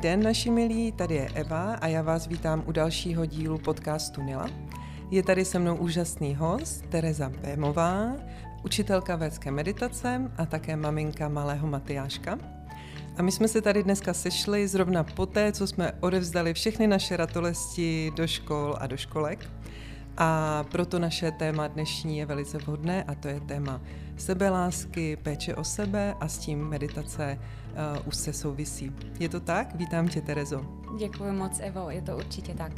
Den, naši milí, tady je Eva a já vás vítám u dalšího dílu podcastu Nila. Je tady se mnou úžasný host, Tereza Bémová, učitelka védské meditace a také maminka malého Matyáška. A my jsme se tady dneska sešli zrovna poté, co jsme odevzdali všechny naše ratolesti do škol a do školek. A proto naše téma dnešní je velice vhodné a to je téma sebelásky, péče o sebe a s tím meditace uh, už se souvisí. Je to tak? Vítám tě, Terezo. Děkuji moc, Evo, je to určitě tak.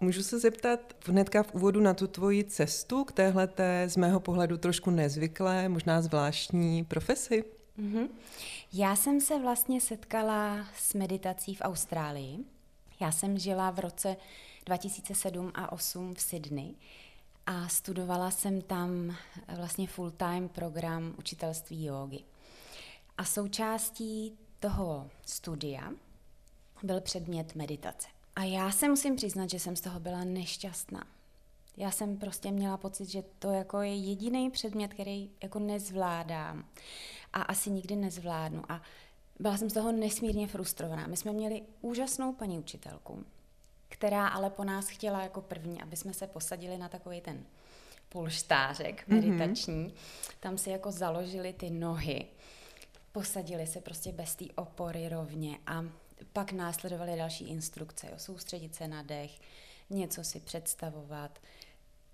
Můžu se zeptat hnedka v úvodu na tu tvoji cestu k téhle z mého pohledu trošku nezvyklé, možná zvláštní profesi? Mm-hmm. Já jsem se vlastně setkala s meditací v Austrálii. Já jsem žila v roce 2007 a 2008 v Sydney a studovala jsem tam vlastně full-time program učitelství jógy. A součástí toho studia byl předmět meditace. A já se musím přiznat, že jsem z toho byla nešťastná. Já jsem prostě měla pocit, že to jako je jediný předmět, který jako nezvládám a asi nikdy nezvládnu. A byla jsem z toho nesmírně frustrovaná. My jsme měli úžasnou paní učitelku, která ale po nás chtěla jako první, aby jsme se posadili na takový ten polštářek mhm. meditační. Mm-hmm. Tam si jako založili ty nohy, posadili se prostě bez té opory rovně a pak následovaly další instrukce, jo, soustředit se na dech, něco si představovat,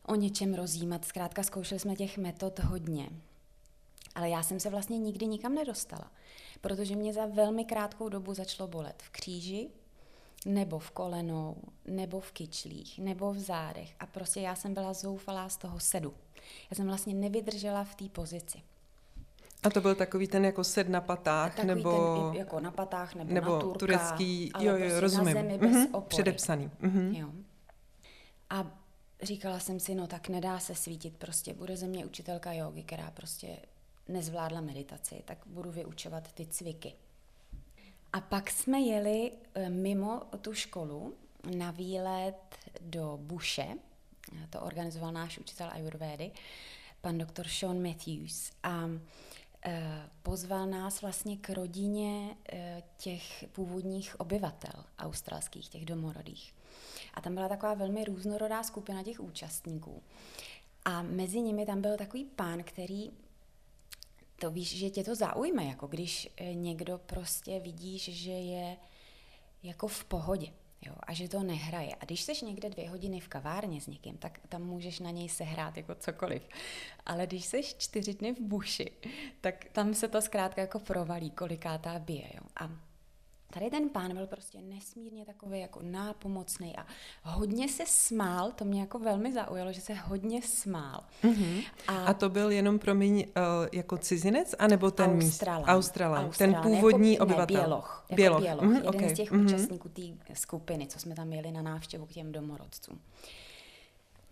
o něčem rozjímat. Zkrátka zkoušeli jsme těch metod hodně. Ale já jsem se vlastně nikdy nikam nedostala, protože mě za velmi krátkou dobu začalo bolet v kříži, nebo v kolenou, nebo v kyčlích, nebo v zádech. A prostě já jsem byla zoufalá z toho sedu. Já jsem vlastně nevydržela v té pozici. A to byl takový ten jako sed na patách, takový nebo... Ten jako na patách, nebo, nebo na turka, turecký, ale jo, jo, prostě rozumím. na zemi bez mm-hmm, opory. Předepsaný. Mm-hmm. Jo. A říkala jsem si, no tak nedá se svítit, prostě bude ze mě učitelka jogy, která prostě nezvládla meditaci, tak budu vyučovat ty cviky. A pak jsme jeli eh, mimo tu školu na výlet do Buše, to organizoval náš učitel Ayurvédy, pan doktor Sean Matthews. A Eh, pozval nás vlastně k rodině eh, těch původních obyvatel australských, těch domorodých. A tam byla taková velmi různorodá skupina těch účastníků. A mezi nimi tam byl takový pán, který to víš, že tě to zaujme, jako když eh, někdo prostě vidíš, že je jako v pohodě. Jo, a že to nehraje. A když jsi někde dvě hodiny v kavárně s někým, tak tam můžeš na něj sehrát jako cokoliv. Ale když jsi čtyři dny v buši, tak tam se to zkrátka jako provalí, kolikátá bije. Jo. A Tady ten pán byl prostě nesmírně takový jako nápomocný a hodně se smál, to mě jako velmi zaujalo, že se hodně smál. Mm-hmm. A, a to byl jenom, promiň, uh, jako cizinec, anebo ten Australan. míst? Australan. Australan. Ten původní jako, obyvatel. Ne, Běloch. Jako Běloch. Běloch. Mm-hmm, jeden okay. z těch mm-hmm. účastníků té skupiny, co jsme tam měli na návštěvu k těm domorodcům.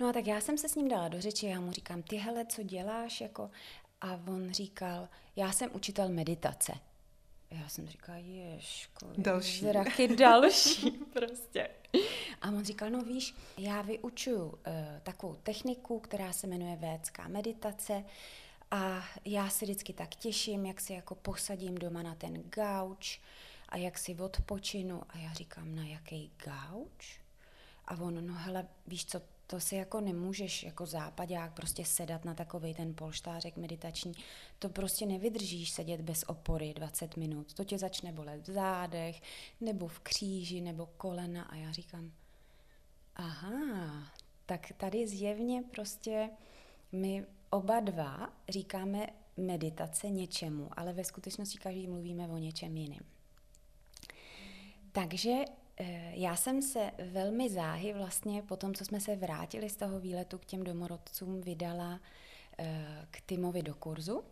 No a tak já jsem se s ním dala do řeči, já mu říkám, ty hele, co děláš? Jako... A on říkal, já jsem učitel meditace. Já jsem říkala, ješko, další. zraky další prostě. A on říkal, no víš, já vyučuju uh, takovou techniku, která se jmenuje védská meditace a já se vždycky tak těším, jak si jako posadím doma na ten gauč a jak si odpočinu. A já říkám, na jaký gauč? A on, no hele, víš co, to si jako nemůžeš jako západák prostě sedat na takový ten polštářek meditační. To prostě nevydržíš sedět bez opory 20 minut. To tě začne bolet v zádech, nebo v kříži, nebo kolena. A já říkám, aha, tak tady zjevně prostě my oba dva říkáme meditace něčemu, ale ve skutečnosti každý mluvíme o něčem jiném. Takže já jsem se velmi záhy vlastně po tom, co jsme se vrátili z toho výletu k těm domorodcům, vydala eh, k Timovi do kurzu.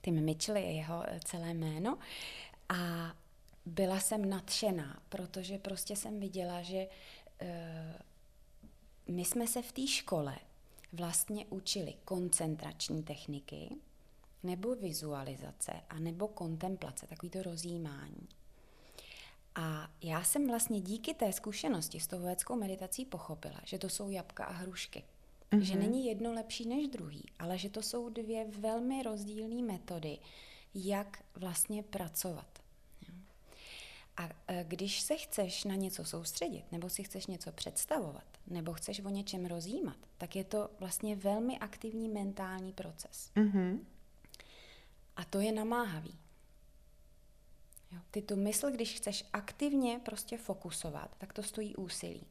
Tim Mitchell je jeho eh, celé jméno. A byla jsem nadšená, protože prostě jsem viděla, že my jsme se v té škole vlastně učili koncentrační techniky, nebo vizualizace, a nebo kontemplace, takový to rozjímání. A já jsem vlastně díky té zkušenosti s tou védskou meditací pochopila, že to jsou jabka a hrušky. Mm-hmm. Že není jedno lepší než druhý, ale že to jsou dvě velmi rozdílné metody, jak vlastně pracovat. A e, když se chceš na něco soustředit, nebo si chceš něco představovat, nebo chceš o něčem rozjímat, tak je to vlastně velmi aktivní mentální proces. Mm-hmm. A to je namáhavý. Jo. Ty tu mysl, když chceš aktivně prostě fokusovat, tak to stojí úsilí.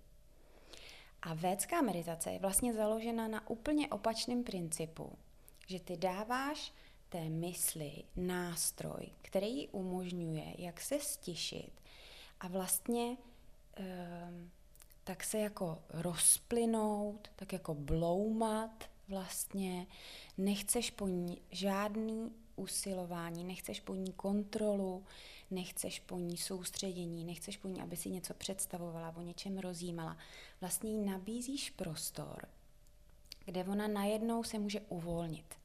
A védská meditace je vlastně založena na úplně opačném principu, že ty dáváš té mysli nástroj, který ji umožňuje, jak se stišit a vlastně e, tak se jako rozplynout, tak jako bloumat vlastně. Nechceš po ní žádný usilování, nechceš po ní kontrolu, nechceš po ní soustředění, nechceš po ní, aby si něco představovala, o něčem rozjímala. Vlastně jí nabízíš prostor, kde ona najednou se může uvolnit.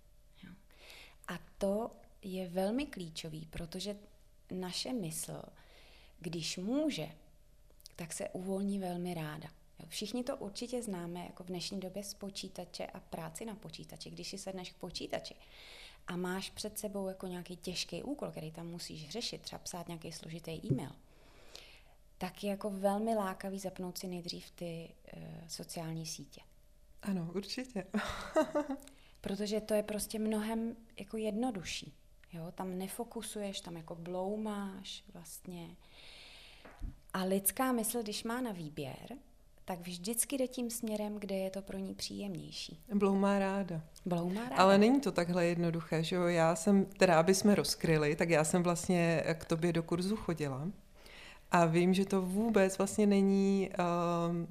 A to je velmi klíčový, protože naše mysl, když může, tak se uvolní velmi ráda. Všichni to určitě známe jako v dnešní době z počítače a práci na počítači. Když si sedneš k počítači a máš před sebou jako nějaký těžký úkol, který tam musíš řešit, třeba psát nějaký složitý e-mail, tak je jako velmi lákavý zapnout si nejdřív ty uh, sociální sítě. Ano, určitě. Protože to je prostě mnohem jako jednodušší. Jo? Tam nefokusuješ, tam jako bloumáš vlastně. A lidská mysl, když má na výběr, tak vždycky jde tím směrem, kde je to pro ní příjemnější. Bloumá ráda. Bloumá ráda. Ale není to takhle jednoduché, že jo? Já jsem, teda aby jsme rozkryli, tak já jsem vlastně k tobě do kurzu chodila a vím, že to vůbec vlastně není um,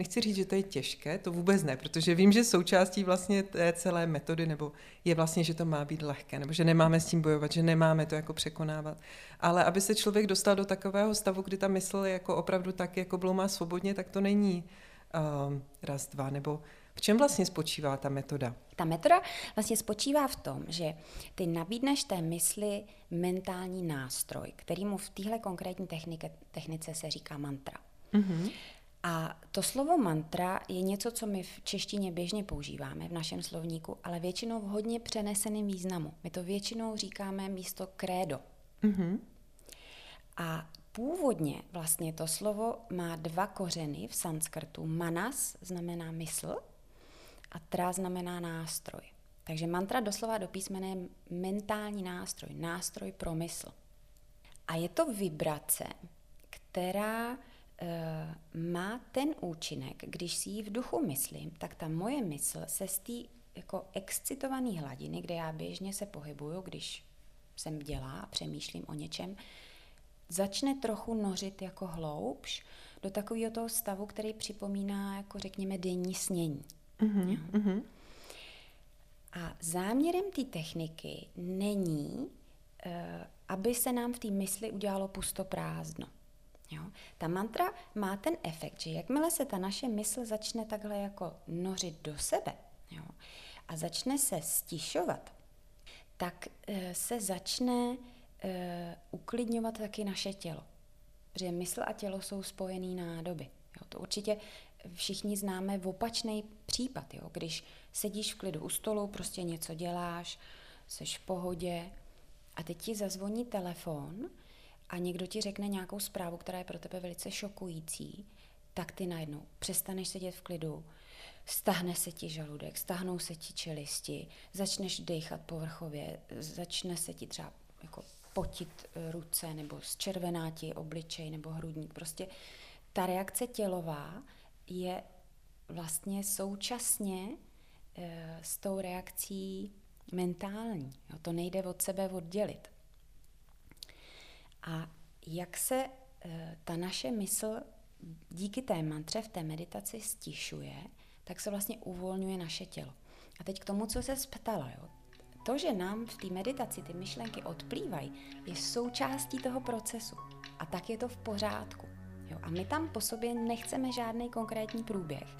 Nechci říct, že to je těžké, to vůbec ne, protože vím, že součástí vlastně té celé metody nebo je vlastně, že to má být lehké, nebo že nemáme s tím bojovat, že nemáme to jako překonávat. Ale aby se člověk dostal do takového stavu, kdy ta mysl je jako opravdu tak, jako bloumá svobodně, tak to není um, raz, dva, nebo v čem vlastně spočívá ta metoda? Ta metoda vlastně spočívá v tom, že ty nabídneš té mysli mentální nástroj, kterýmu v téhle konkrétní technike, technice se říká mantra. Mm-hmm. A to slovo mantra je něco, co my v češtině běžně používáme v našem slovníku, ale většinou v hodně přeneseném významu. My to většinou říkáme místo krédo. Mm-hmm. A původně vlastně to slovo má dva kořeny v sanskrtu. Manas znamená mysl a tra znamená nástroj. Takže mantra doslova do písmene je mentální nástroj, nástroj pro mysl. A je to vibrace, která má ten účinek, když si ji v duchu myslím, tak ta moje mysl se z té jako excitované hladiny, kde já běžně se pohybuju, když jsem dělá a přemýšlím o něčem, začne trochu nořit jako hloubš do takového toho stavu, který připomíná, jako řekněme, denní snění. Mm-hmm, mm-hmm. A záměrem té techniky není, uh, aby se nám v té mysli udělalo pusto prázdno. Jo? Ta mantra má ten efekt, že jakmile se ta naše mysl začne takhle jako nořit do sebe jo? a začne se stišovat, tak e, se začne e, uklidňovat taky naše tělo. Protože mysl a tělo jsou spojený nádoby. Jo? To určitě všichni známe v opačný případ, jo? když sedíš v klidu u stolu, prostě něco děláš, jsi v pohodě a teď ti zazvoní telefon a někdo ti řekne nějakou zprávu, která je pro tebe velice šokující, tak ty najednou přestaneš sedět v klidu, stahne se ti žaludek, stahnou se ti čelisti, začneš dechat povrchově, začne se ti třeba jako potit eh, ruce nebo zčervená ti obličej nebo hrudník. Prostě ta reakce tělová je vlastně současně e, s tou reakcí mentální. Jo, to nejde od sebe oddělit. A jak se e, ta naše mysl díky té mantře v té meditaci stišuje, tak se vlastně uvolňuje naše tělo. A teď k tomu, co se ptala. Jo? To, že nám v té meditaci ty myšlenky odplývají, je součástí toho procesu. A tak je to v pořádku. Jo? A my tam po sobě nechceme žádný konkrétní průběh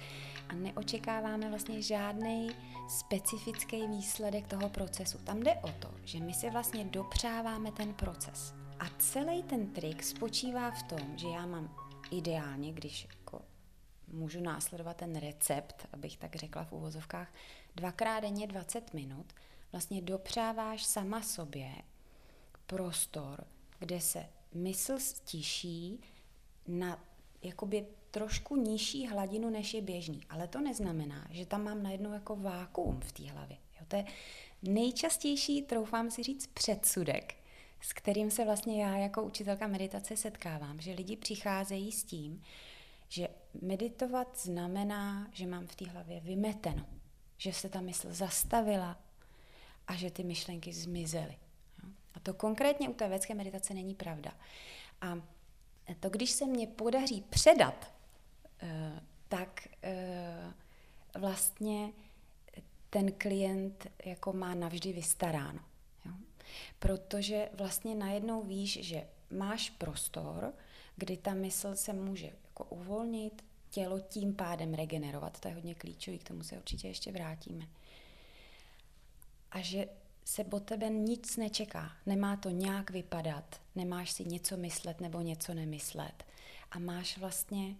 a neočekáváme vlastně žádný specifický výsledek toho procesu. Tam jde o to, že my si vlastně dopřáváme ten proces. A celý ten trik spočívá v tom, že já mám ideálně, když jako můžu následovat ten recept, abych tak řekla v úvozovkách, dvakrát denně 20 minut, vlastně dopřáváš sama sobě prostor, kde se mysl stiší na jakoby trošku nižší hladinu, než je běžný. Ale to neznamená, že tam mám najednou jako vákuum v té hlavě. Jo, to je nejčastější, troufám si říct, předsudek, s kterým se vlastně já jako učitelka meditace setkávám, že lidi přicházejí s tím, že meditovat znamená, že mám v té hlavě vymeteno, že se ta mysl zastavila a že ty myšlenky zmizely. A to konkrétně u té védské meditace není pravda. A to, když se mně podaří předat, eh, tak eh, vlastně ten klient jako má navždy vystaráno. Protože vlastně najednou víš, že máš prostor, kdy ta mysl se může jako uvolnit, tělo tím pádem regenerovat. To je hodně klíčový, k tomu se určitě ještě vrátíme. A že se po tebe nic nečeká. Nemá to nějak vypadat, nemáš si něco myslet nebo něco nemyslet. A máš vlastně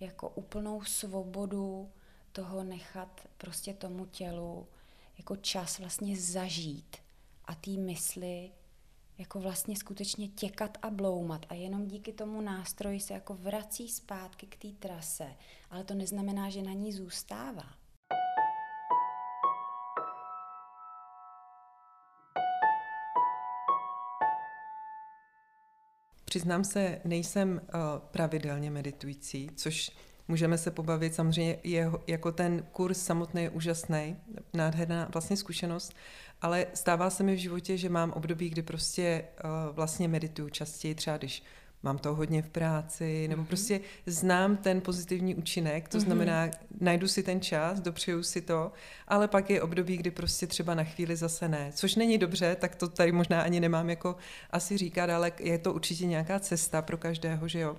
jako úplnou svobodu toho nechat prostě tomu tělu jako čas vlastně zažít a té mysli jako vlastně skutečně těkat a bloumat a jenom díky tomu nástroji se jako vrací zpátky k té trase, ale to neznamená, že na ní zůstává. Přiznám se, nejsem uh, pravidelně meditující, což můžeme se pobavit. Samozřejmě je, jako ten kurz samotný je úžasný, nádherná vlastně zkušenost, ale stává se mi v životě, že mám období, kdy prostě uh, vlastně medituju častěji, třeba když mám to hodně v práci, nebo mm-hmm. prostě znám ten pozitivní účinek, to mm-hmm. znamená, najdu si ten čas, dopřeju si to, ale pak je období, kdy prostě třeba na chvíli zase ne, což není dobře, tak to tady možná ani nemám jako asi říkat, ale je to určitě nějaká cesta pro každého, že jo.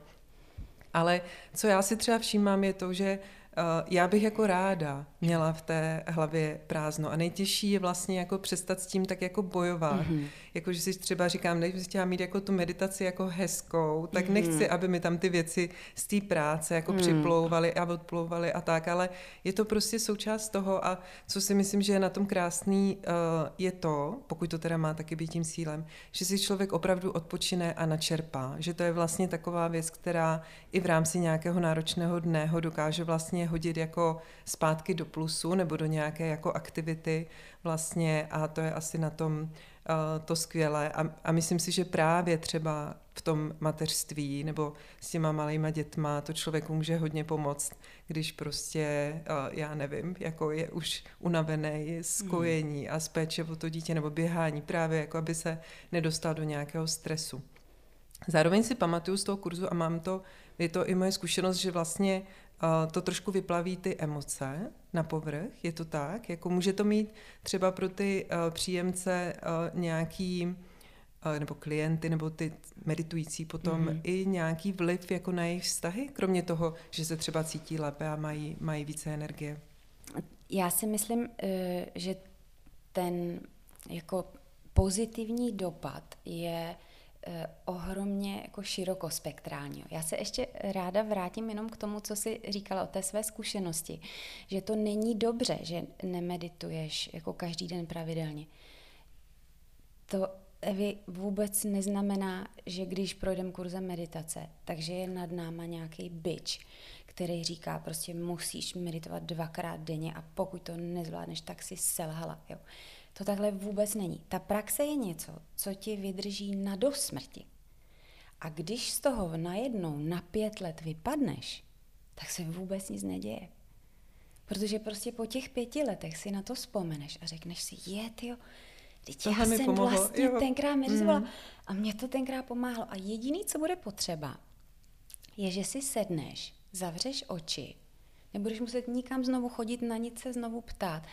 Ale co já si třeba všímám je to, že Eh, já bych jako ráda měla v té hlavě prázdno a nejtěžší je vlastně jako přestat s tím tak jako bojovat. Mm-hmm. Jako, že si třeba říkám, než bych chtěla mít jako tu meditaci jako hezkou, tak mm-hmm. nechci, aby mi tam ty věci z té práce jako mm. připlouvaly a odplouvaly a tak, ale je to prostě součást toho a co si myslím, že je na tom krásný, uh, je to, pokud to teda má taky být tím cílem, že si člověk opravdu odpočine a načerpá, že to je vlastně taková věc, která i v rámci nějakého náročného dne ho dokáže vlastně hodit jako zpátky do plusu nebo do nějaké jako aktivity vlastně a to je asi na tom uh, to skvělé a, a myslím si, že právě třeba v tom mateřství nebo s těma malýma dětma to člověku může hodně pomoct, když prostě, uh, já nevím, jako je už unavený z hmm. kojení a z péče o to dítě nebo běhání, právě jako aby se nedostal do nějakého stresu. Zároveň si pamatuju z toho kurzu a mám to, je to i moje zkušenost, že vlastně to trošku vyplaví ty emoce na povrch, je to tak? Jako může to mít třeba pro ty uh, příjemce uh, nějaký uh, nebo klienty, nebo ty meditující potom mm-hmm. i nějaký vliv jako na jejich vztahy, kromě toho, že se třeba cítí lépe a mají, mají více energie? Já si myslím, že ten jako pozitivní dopad je Eh, ohromně jako širokospektrální. Já se ještě ráda vrátím jenom k tomu, co jsi říkala o té své zkušenosti, že to není dobře, že nemedituješ jako každý den pravidelně. To Evi vůbec neznamená, že když projdeme kurzem meditace, takže je nad náma nějaký byč, který říká prostě musíš meditovat dvakrát denně a pokud to nezvládneš, tak si selhala. Jo. To takhle vůbec není. Ta praxe je něco, co ti vydrží na dosmrti. A když z toho najednou na pět let vypadneš, tak se vůbec nic neděje. Protože prostě po těch pěti letech si na to vzpomeneš a řekneš si, je jo, teď já jsem pomohlo. vlastně jo. tenkrát meditovala mm. a mě to tenkrát pomáhlo. A jediný, co bude potřeba, je, že si sedneš, zavřeš oči, nebudeš muset nikam znovu chodit, na nic se znovu ptát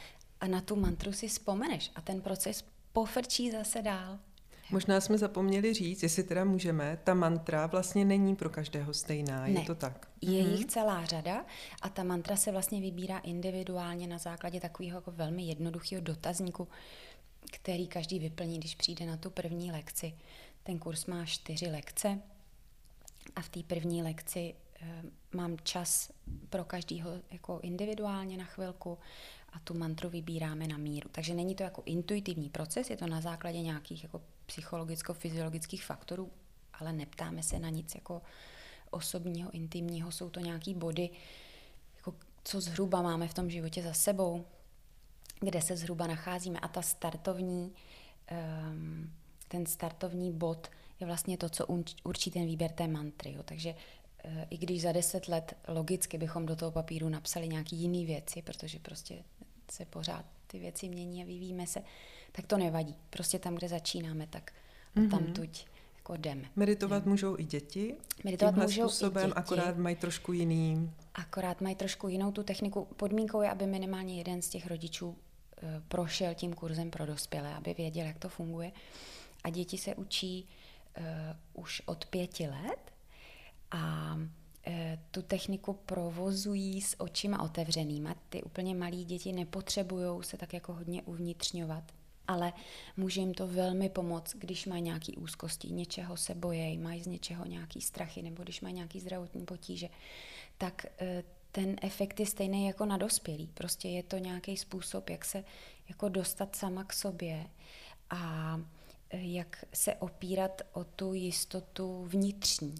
a na tu mantru si vzpomeneš a ten proces pofrčí zase dál. Možná jsme zapomněli říct, jestli teda můžeme, ta mantra vlastně není pro každého stejná, je ne. to tak? Je mhm. jich celá řada a ta mantra se vlastně vybírá individuálně na základě takového jako velmi jednoduchého dotazníku, který každý vyplní, když přijde na tu první lekci. Ten kurz má čtyři lekce a v té první lekci eh, mám čas pro každýho jako individuálně na chvilku a tu mantru vybíráme na míru. Takže není to jako intuitivní proces, je to na základě nějakých jako psychologicko-fyziologických faktorů, ale neptáme se na nic jako osobního, intimního, jsou to nějaký body, jako co zhruba máme v tom životě za sebou, kde se zhruba nacházíme. A ta startovní, um, ten startovní bod je vlastně to, co určí ten výběr té mantry. Jo. Takže uh, i když za deset let logicky bychom do toho papíru napsali nějaký jiný věci, protože prostě se pořád ty věci mění a vyvíjíme se, tak to nevadí. Prostě tam, kde začínáme, tak mm-hmm. tam tuď jako jdeme. Meditovat můžou i děti? Meditovat můžou způsobem, i děti. akorát mají trošku jiný... Akorát mají trošku jinou tu techniku. Podmínkou je, aby minimálně jeden z těch rodičů uh, prošel tím kurzem pro dospělé, aby věděl, jak to funguje. A děti se učí uh, už od pěti let a tu techniku provozují s očima otevřenýma. Ty úplně malí děti nepotřebují se tak jako hodně uvnitřňovat ale může jim to velmi pomoct, když mají nějaký úzkosti, něčeho se bojejí, mají z něčeho nějaký strachy, nebo když mají nějaký zdravotní potíže, tak eh, ten efekt je stejný jako na dospělí. Prostě je to nějaký způsob, jak se jako dostat sama k sobě a eh, jak se opírat o tu jistotu vnitřní.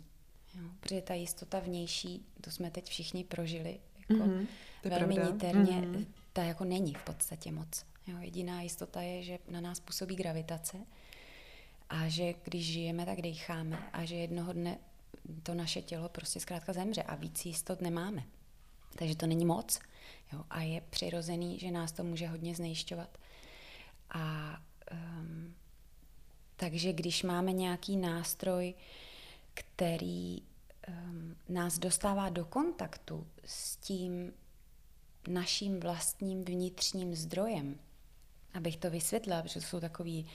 Jo? Protože ta jistota vnější, to jsme teď všichni prožili, jako mm-hmm, velmi pravda. niterně, mm-hmm. ta jako není v podstatě moc. Jo, jediná jistota je, že na nás působí gravitace a že když žijeme, tak decháme a že jednoho dne to naše tělo prostě zkrátka zemře a víc jistot nemáme. Takže to není moc jo, a je přirozený, že nás to může hodně znejišťovat. A um, takže když máme nějaký nástroj, který um, nás dostává do kontaktu s tím naším vlastním vnitřním zdrojem, abych to vysvětlila, protože to jsou takový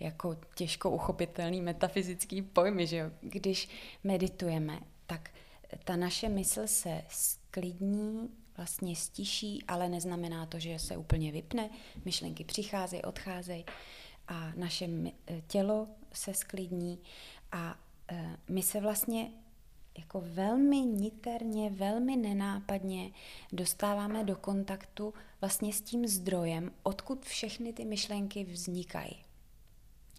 jako těžko uchopitelný metafyzický pojmy, že jo? Když meditujeme, tak ta naše mysl se sklidní, vlastně stiší, ale neznamená to, že se úplně vypne. Myšlenky přicházejí, odcházejí a naše tělo se sklidní a e, my se vlastně jako velmi niterně, velmi nenápadně dostáváme do kontaktu vlastně s tím zdrojem, odkud všechny ty myšlenky vznikají.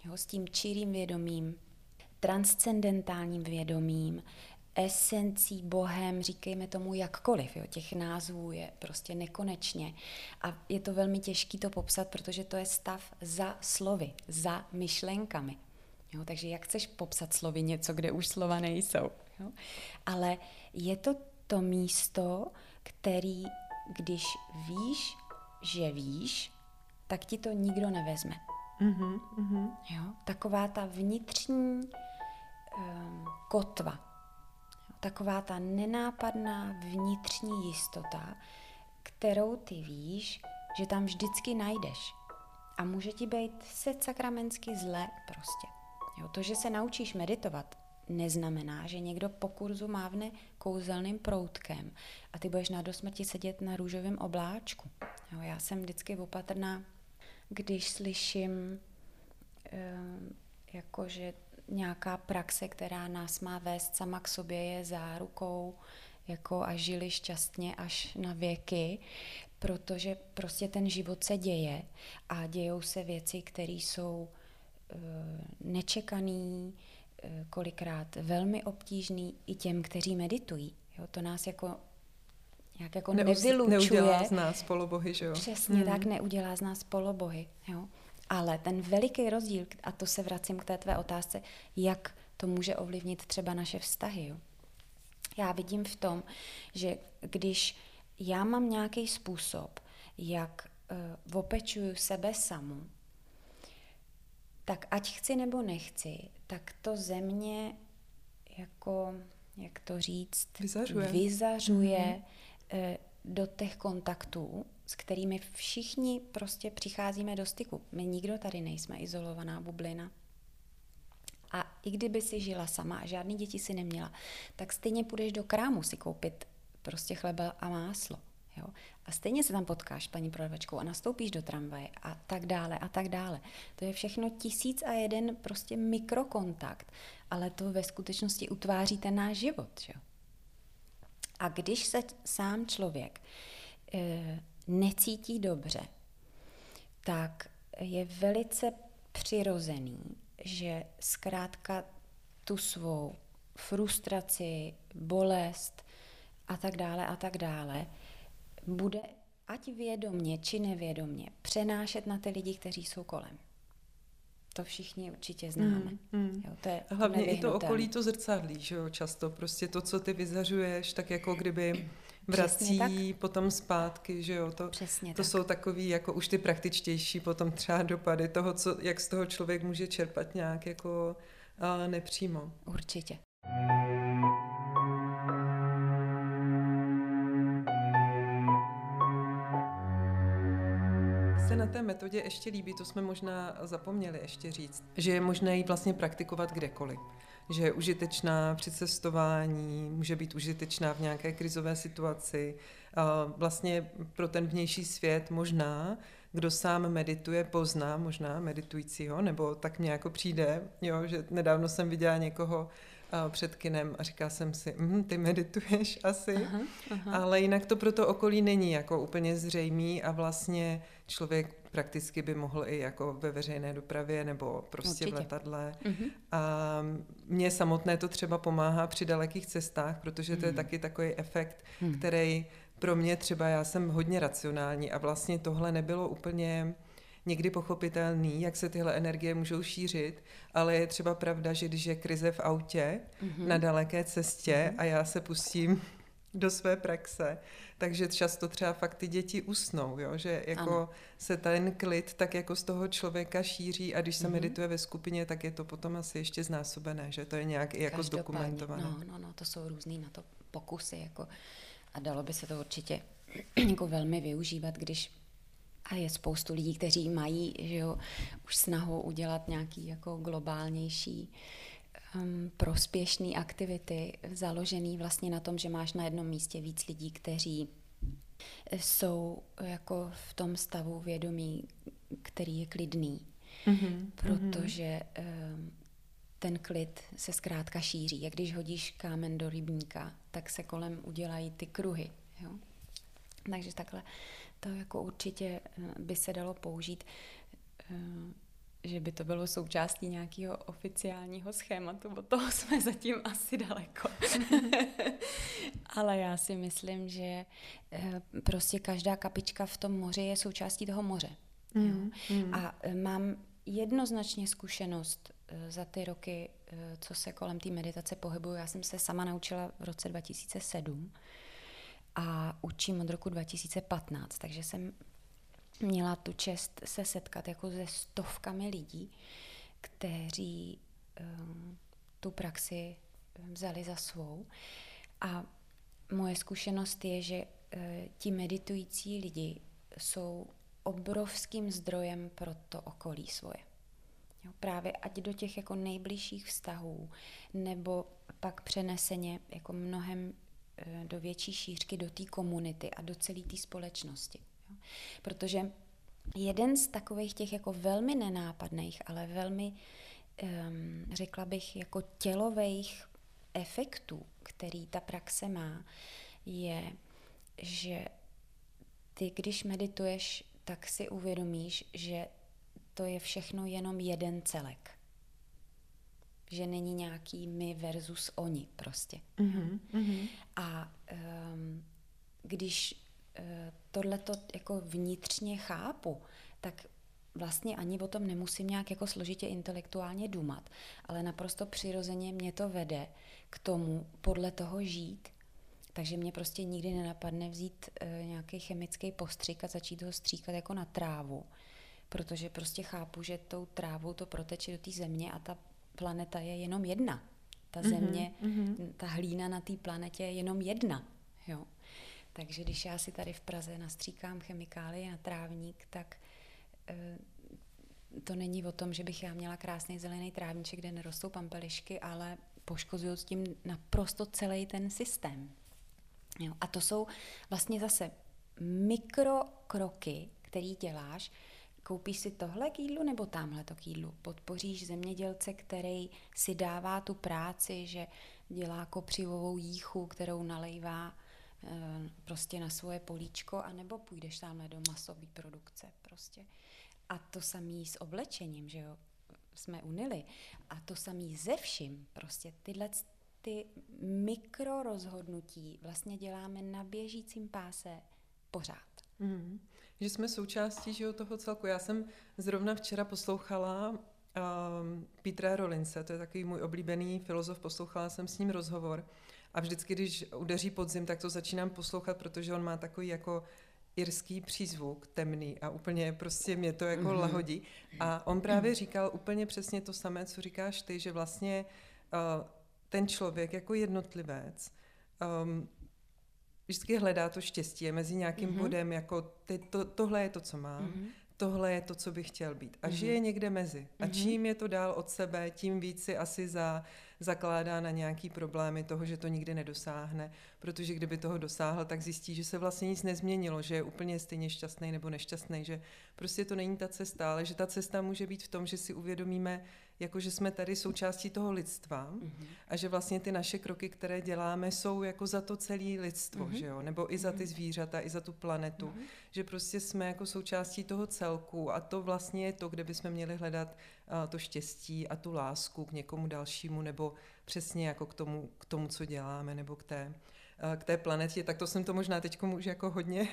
Jo, s tím čirým vědomím, transcendentálním vědomím, esencí, Bohem, říkejme tomu jakkoliv. Jo. Těch názvů je prostě nekonečně. A je to velmi těžké to popsat, protože to je stav za slovy, za myšlenkami. Jo, takže jak chceš popsat slovy něco, kde už slova nejsou? Jo? Ale je to to místo, který, když víš, že víš, tak ti to nikdo nevezme. Mm-hmm, mm-hmm. Jo? Taková ta vnitřní um, kotva, jo? taková ta nenápadná vnitřní jistota, kterou ty víš, že tam vždycky najdeš. A může ti být se zle prostě. Jo? To, že se naučíš meditovat, neznamená, že někdo po kurzu mávne kouzelným proutkem a ty budeš na dosmrti sedět na růžovém obláčku. Jo, já jsem vždycky opatrná, když slyším, eh, jakože nějaká praxe, která nás má vést sama k sobě, je zárukou jako a žili šťastně až na věky, protože prostě ten život se děje a dějou se věci, které jsou e, nečekaný, Eh, kolikrát velmi obtížný i těm, kteří meditují. Jo, to nás jako nějak jako Neuz, nevylučuje. Neudělá z nás polobohy, že jo? Přesně hmm. tak, neudělá z nás polobohy. Jo? Ale ten veliký rozdíl, a to se vracím k té tvé otázce, jak to může ovlivnit třeba naše vztahy. Jo? Já vidím v tom, že když já mám nějaký způsob, jak uh, opečuju sebe samu, tak ať chci nebo nechci, tak to země jako, jak to říct, vyzařuje, vyzařuje mm-hmm. do těch kontaktů, s kterými všichni prostě přicházíme do styku. My nikdo tady nejsme izolovaná bublina. A i kdyby si žila sama a žádný děti si neměla, tak stejně půjdeš do krámu si koupit prostě chleba a máslo. Jo? A stejně se tam potkáš paní prodavačkou a nastoupíš do tramvaje a tak dále a tak dále. To je všechno tisíc a jeden prostě mikrokontakt, ale to ve skutečnosti utváří ten náš život. Že? A když se sám člověk e, necítí dobře, tak je velice přirozený, že zkrátka tu svou frustraci, bolest a tak dále a tak dále bude ať vědomně či nevědomně přenášet na ty lidi, kteří jsou kolem. To všichni určitě známe. Mm, mm. Jo, to je Hlavně i to okolí to zrcadlí, že jo, často. Prostě to, co ty vyzařuješ, tak jako kdyby vrací potom zpátky, že jo. To, Přesně to tak. jsou takový jako už ty praktičtější potom třeba dopady toho, co, jak z toho člověk může čerpat nějak jako nepřímo. Určitě. Na té metodě ještě líbí, to jsme možná zapomněli ještě říct, že je možné ji vlastně praktikovat kdekoliv. Že je užitečná při cestování, může být užitečná v nějaké krizové situaci. Vlastně pro ten vnější svět možná, kdo sám medituje, pozná možná meditujícího, nebo tak mě jako přijde, jo, že nedávno jsem viděla někoho, před kinem a říká jsem si, mm, ty medituješ asi, aha, aha. ale jinak to pro to okolí není jako úplně zřejmý a vlastně člověk prakticky by mohl i jako ve veřejné dopravě nebo prostě Určitě. v letadle. Uh-huh. A mně samotné to třeba pomáhá při dalekých cestách, protože to uh-huh. je mhm. taky takový efekt, uh-huh. který pro mě třeba, já jsem hodně racionální a vlastně tohle nebylo úplně někdy pochopitelný, jak se tyhle energie můžou šířit, ale je třeba pravda, že když je krize v autě mm-hmm. na daleké cestě mm-hmm. a já se pustím do své praxe, takže často třeba fakt ty děti usnou, jo? že jako ano. se ten klid tak jako z toho člověka šíří a když se mm-hmm. medituje ve skupině, tak je to potom asi ještě znásobené, že to je nějak i jako zdokumentované. No, no, no, to jsou různý na to pokusy jako a dalo by se to určitě jako velmi využívat, když a je spoustu lidí, kteří mají že jo, už snahu udělat nějaký jako globálnější um, prospěšný aktivity, založený vlastně na tom, že máš na jednom místě víc lidí, kteří jsou jako v tom stavu vědomí, který je klidný. Mm-hmm. Protože um, ten klid se zkrátka šíří. Jak když hodíš kámen do rybníka, tak se kolem udělají ty kruhy. Jo? Takže takhle to jako určitě eh, by se dalo použít, eh, že by to bylo součástí nějakého oficiálního schématu, od toho jsme zatím asi daleko. Ale já si myslím, že eh, prostě každá kapička v tom moři je součástí toho moře. Mm, mm. A mám jednoznačně zkušenost za ty roky, co se kolem té meditace pohybuju. Já jsem se sama naučila v roce 2007 a učím od roku 2015, takže jsem měla tu čest se setkat jako se stovkami lidí, kteří um, tu praxi vzali za svou. A moje zkušenost je, že uh, ti meditující lidi jsou obrovským zdrojem pro to okolí svoje. Jo, právě ať do těch jako nejbližších vztahů, nebo pak přeneseně jako mnohem do větší šířky do té komunity a do celé té společnosti. Jo? Protože jeden z takových těch jako velmi nenápadných, ale velmi, um, řekla bych, jako tělových efektů, který ta praxe má, je, že ty, když medituješ, tak si uvědomíš, že to je všechno jenom jeden celek že není nějaký my versus oni prostě. Mm-hmm, mm-hmm. A um, když uh, tohleto jako vnitřně chápu, tak vlastně ani o tom nemusím nějak jako složitě intelektuálně dumat, ale naprosto přirozeně mě to vede k tomu podle toho žít. Takže mě prostě nikdy nenapadne vzít uh, nějaký chemický postřik a začít ho stříkat jako na trávu, protože prostě chápu, že tou trávou to proteče do té země a ta planeta je jenom jedna. Ta mhm, země, mm-hmm. ta hlína na té planetě je jenom jedna. Jo. Takže když já si tady v Praze nastříkám chemikálie na trávník, tak e, to není o tom, že bych já měla krásný zelený trávníček, kde nerostou pampelišky, ale poškozuju s tím naprosto celý ten systém. Jo. A to jsou vlastně zase mikrokroky, který děláš, koupíš si tohle k jídlu nebo tamhle to k jídlu. Podpoříš zemědělce, který si dává tu práci, že dělá kopřivovou jíchu, kterou nalejvá prostě na svoje políčko, anebo půjdeš tamhle do masové produkce prostě. A to samé s oblečením, že jo, jsme unili. A to samé ze vším, prostě tyhle ty mikrorozhodnutí vlastně děláme na běžícím páse pořád. Mm. Že jsme součástí že, toho celku. Já jsem zrovna včera poslouchala um, Petra Rolince, to je takový můj oblíbený filozof, poslouchala jsem s ním rozhovor a vždycky, když udeří podzim, tak to začínám poslouchat, protože on má takový jako irský přízvuk, temný a úplně prostě mě to jako mm-hmm. lahodí. A on právě říkal úplně přesně to samé, co říkáš ty, že vlastně uh, ten člověk jako jednotlivec um, vždycky hledá to štěstí je mezi nějakým mm-hmm. bodem, jako ty, to, tohle je to, co mám, mm-hmm. tohle je to, co bych chtěl být. A mm-hmm. žije někde mezi. A mm-hmm. čím je to dál od sebe, tím víc si asi za zakládá na nějaký problémy toho, že to nikdy nedosáhne, protože kdyby toho dosáhl, tak zjistí, že se vlastně nic nezměnilo, že je úplně stejně šťastný nebo nešťastný, že prostě to není ta cesta, ale že ta cesta může být v tom, že si uvědomíme, jako že jsme tady součástí toho lidstva mm-hmm. a že vlastně ty naše kroky, které děláme, jsou jako za to celé lidstvo, mm-hmm. že jo? nebo i za ty mhm. zvířata, i za tu planetu, mm-hmm. že prostě jsme jako součástí toho celku a to vlastně je to, kde bychom měli hledat uh, to štěstí a tu lásku k někomu dalšímu nebo přesně jako k tomu, k tomu co děláme nebo k té, k té planetě, tak to jsem to možná teď už jako hodně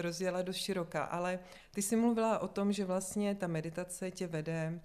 rozjela do široka, ale ty jsi mluvila o tom, že vlastně ta meditace tě vede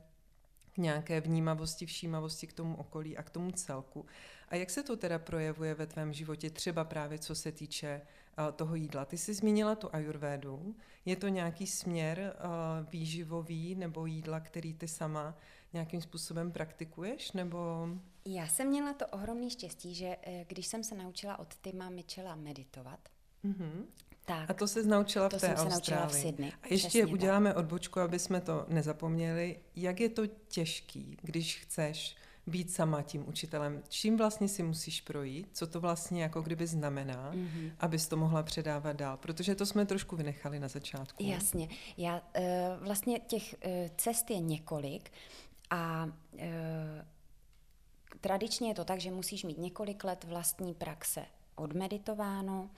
k nějaké vnímavosti, všímavosti k tomu okolí a k tomu celku. A jak se to teda projevuje ve tvém životě, třeba právě co se týče uh, toho jídla? Ty jsi zmínila tu ajurvédu. Je to nějaký směr uh, výživový nebo jídla, který ty sama nějakým způsobem praktikuješ? Nebo... Já jsem měla to ohromné štěstí, že eh, když jsem se naučila od Tima Michela meditovat, mm-hmm. Tak. A to se naučila v to té jsem Austrálii. Se naučila v Sydney, a ještě uděláme tak. odbočku, aby jsme to nezapomněli. Jak je to těžký, když chceš být sama tím učitelem? Čím vlastně si musíš projít? Co to vlastně jako kdyby znamená, mm-hmm. abys to mohla předávat dál? Protože to jsme trošku vynechali na začátku. Jasně. Já, uh, vlastně těch uh, cest je několik a uh, tradičně je to tak, že musíš mít několik let vlastní praxe odmeditováno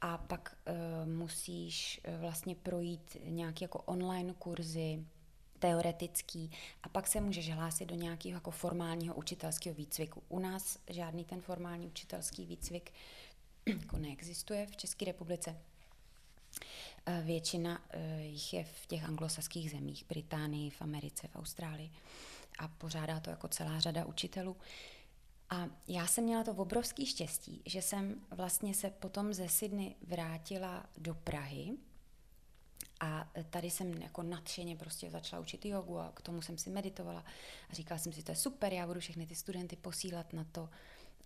a pak uh, musíš uh, vlastně projít nějaké jako online kurzy, teoretický a pak se můžeš hlásit do nějakého jako formálního učitelského výcviku. U nás žádný ten formální učitelský výcvik jako neexistuje v České republice. Eh, většina jich je v těch anglosaských zemích, Británii, v Americe, v Austrálii a pořádá to jako celá řada učitelů. A já jsem měla to obrovský štěstí, že jsem vlastně se potom ze Sydney vrátila do Prahy a tady jsem jako nadšeně prostě začala učit jogu a k tomu jsem si meditovala a říkala jsem si, to je super, já budu všechny ty studenty posílat na to,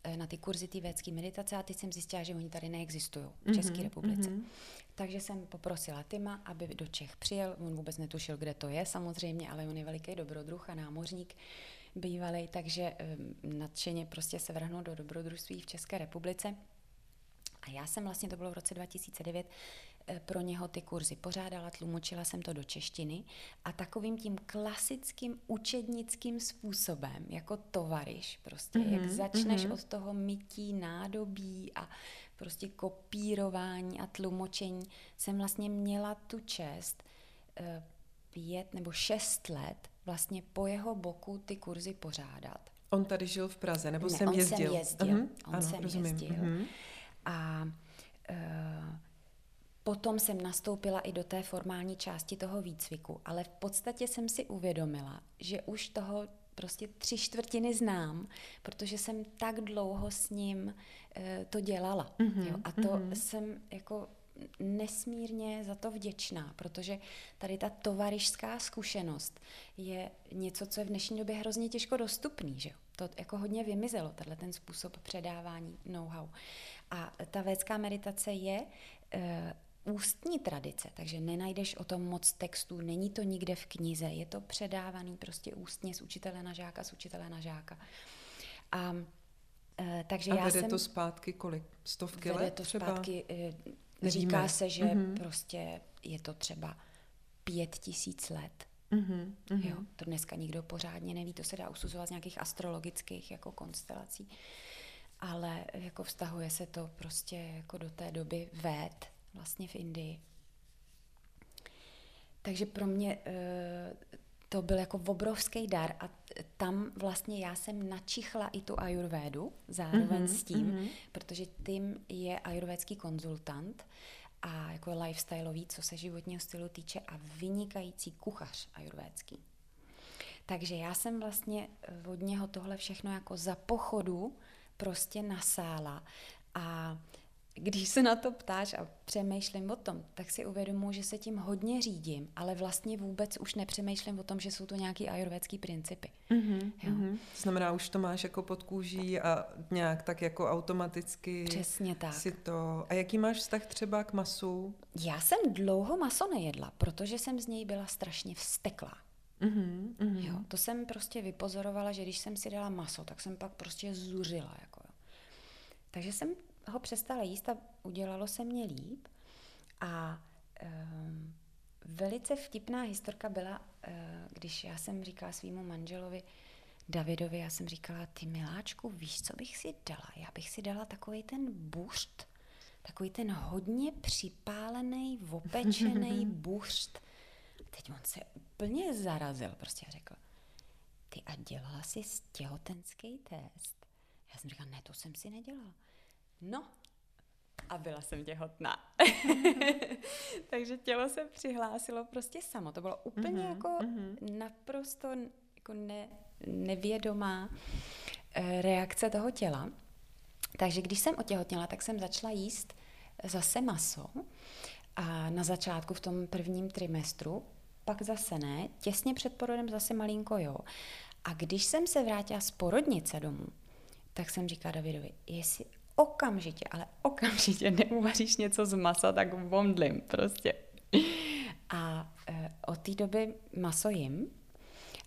eh, na ty kurzy té védské meditace a teď jsem zjistila, že oni tady neexistují v České mm-hmm, republice. Mm-hmm. Takže jsem poprosila Tima, aby do Čech přijel. On vůbec netušil, kde to je samozřejmě, ale on je veliký dobrodruh a námořník bývalý, takže nadšeně prostě se vrhnul do dobrodružství v České republice. A já jsem vlastně, to bylo v roce 2009, eh, pro něho ty kurzy pořádala, tlumočila jsem to do češtiny a takovým tím klasickým učednickým způsobem, jako tovariš, prostě mm-hmm, jak začneš mm-hmm. od toho mytí nádobí a prostě kopírování a tlumočení, jsem vlastně měla tu čest eh, pět nebo šest let vlastně po jeho boku ty kurzy pořádat. On tady žil v Praze, nebo ne, jsem on jezdil? Jsem jezdil. Uh-huh. On ano, jsem rozumím. jezdil. Uh-huh. A uh, potom jsem nastoupila i do té formální části toho výcviku, ale v podstatě jsem si uvědomila, že už toho prostě tři čtvrtiny znám, protože jsem tak dlouho s ním uh, to dělala. Uh-huh. Jo? A to uh-huh. jsem jako nesmírně za to vděčná, protože tady ta tovarišská zkušenost je něco, co je v dnešní době hrozně těžko dostupný, že To jako hodně vymizelo, tenhle ten způsob předávání know-how. A ta védská meditace je e, ústní tradice, takže nenajdeš o tom moc textů, není to nikde v knize, je to předávaný prostě ústně z učitele na žáka, z učitele na žáka. A e, takže a já vede jsem, to zpátky kolik? Stovky vede let to třeba? zpátky e, Nevíme. Říká se, že mm-hmm. prostě je to třeba pět tisíc let. Mm-hmm. Jo, to dneska nikdo pořádně neví, to se dá usuzovat z nějakých astrologických jako konstelací. ale jako vztahuje se to prostě jako do té doby vét vlastně v Indii. Takže pro mě eh, to byl jako obrovský dar a tam vlastně já jsem načichla i tu ajurvédu zároveň mm-hmm, s tím, mm-hmm. protože Tim je ajurvédský konzultant a jako lifestyleový, co se životního stylu týče a vynikající kuchař ajurvédský. Takže já jsem vlastně od něho tohle všechno jako za pochodu prostě nasála a když se na to ptáš a přemýšlím o tom, tak si uvědomuji, že se tím hodně řídím, ale vlastně vůbec už nepřemýšlím o tom, že jsou to nějaké ajurvédské principy. Mm-hmm, jo. Mm-hmm. To znamená, už to máš jako pod kůží a nějak tak jako automaticky Přesně tak. si to... A jaký máš vztah třeba k masu? Já jsem dlouho maso nejedla, protože jsem z něj byla strašně vsteklá. Mm-hmm, mm-hmm. Jo, to jsem prostě vypozorovala, že když jsem si dala maso, tak jsem pak prostě zuřila. Jako jo. Takže jsem ho přestala jíst a udělalo se mě líp. A um, velice vtipná historka byla, uh, když já jsem říkala svýmu manželovi, Davidovi, já jsem říkala, ty miláčku, víš, co bych si dala? Já bych si dala takový ten bušt, takový ten hodně připálený, opečený bušt. Teď on se úplně zarazil, prostě řekl, ty a dělala jsi těhotenský test? Já jsem říkala, ne, to jsem si nedělala. No, a byla jsem těhotná. Takže tělo se přihlásilo prostě samo. To bylo úplně mm-hmm, jako mm-hmm. naprosto jako ne, nevědomá e, reakce toho těla. Takže když jsem otěhotněla, tak jsem začala jíst zase maso. A na začátku v tom prvním trimestru, pak zase ne, těsně před porodem zase malinko jo. A když jsem se vrátila z porodnice domů, tak jsem říkala Davidovi, jestli okamžitě, ale okamžitě neuvaříš něco z masa, tak vomdlim prostě. A e, od té doby maso jim,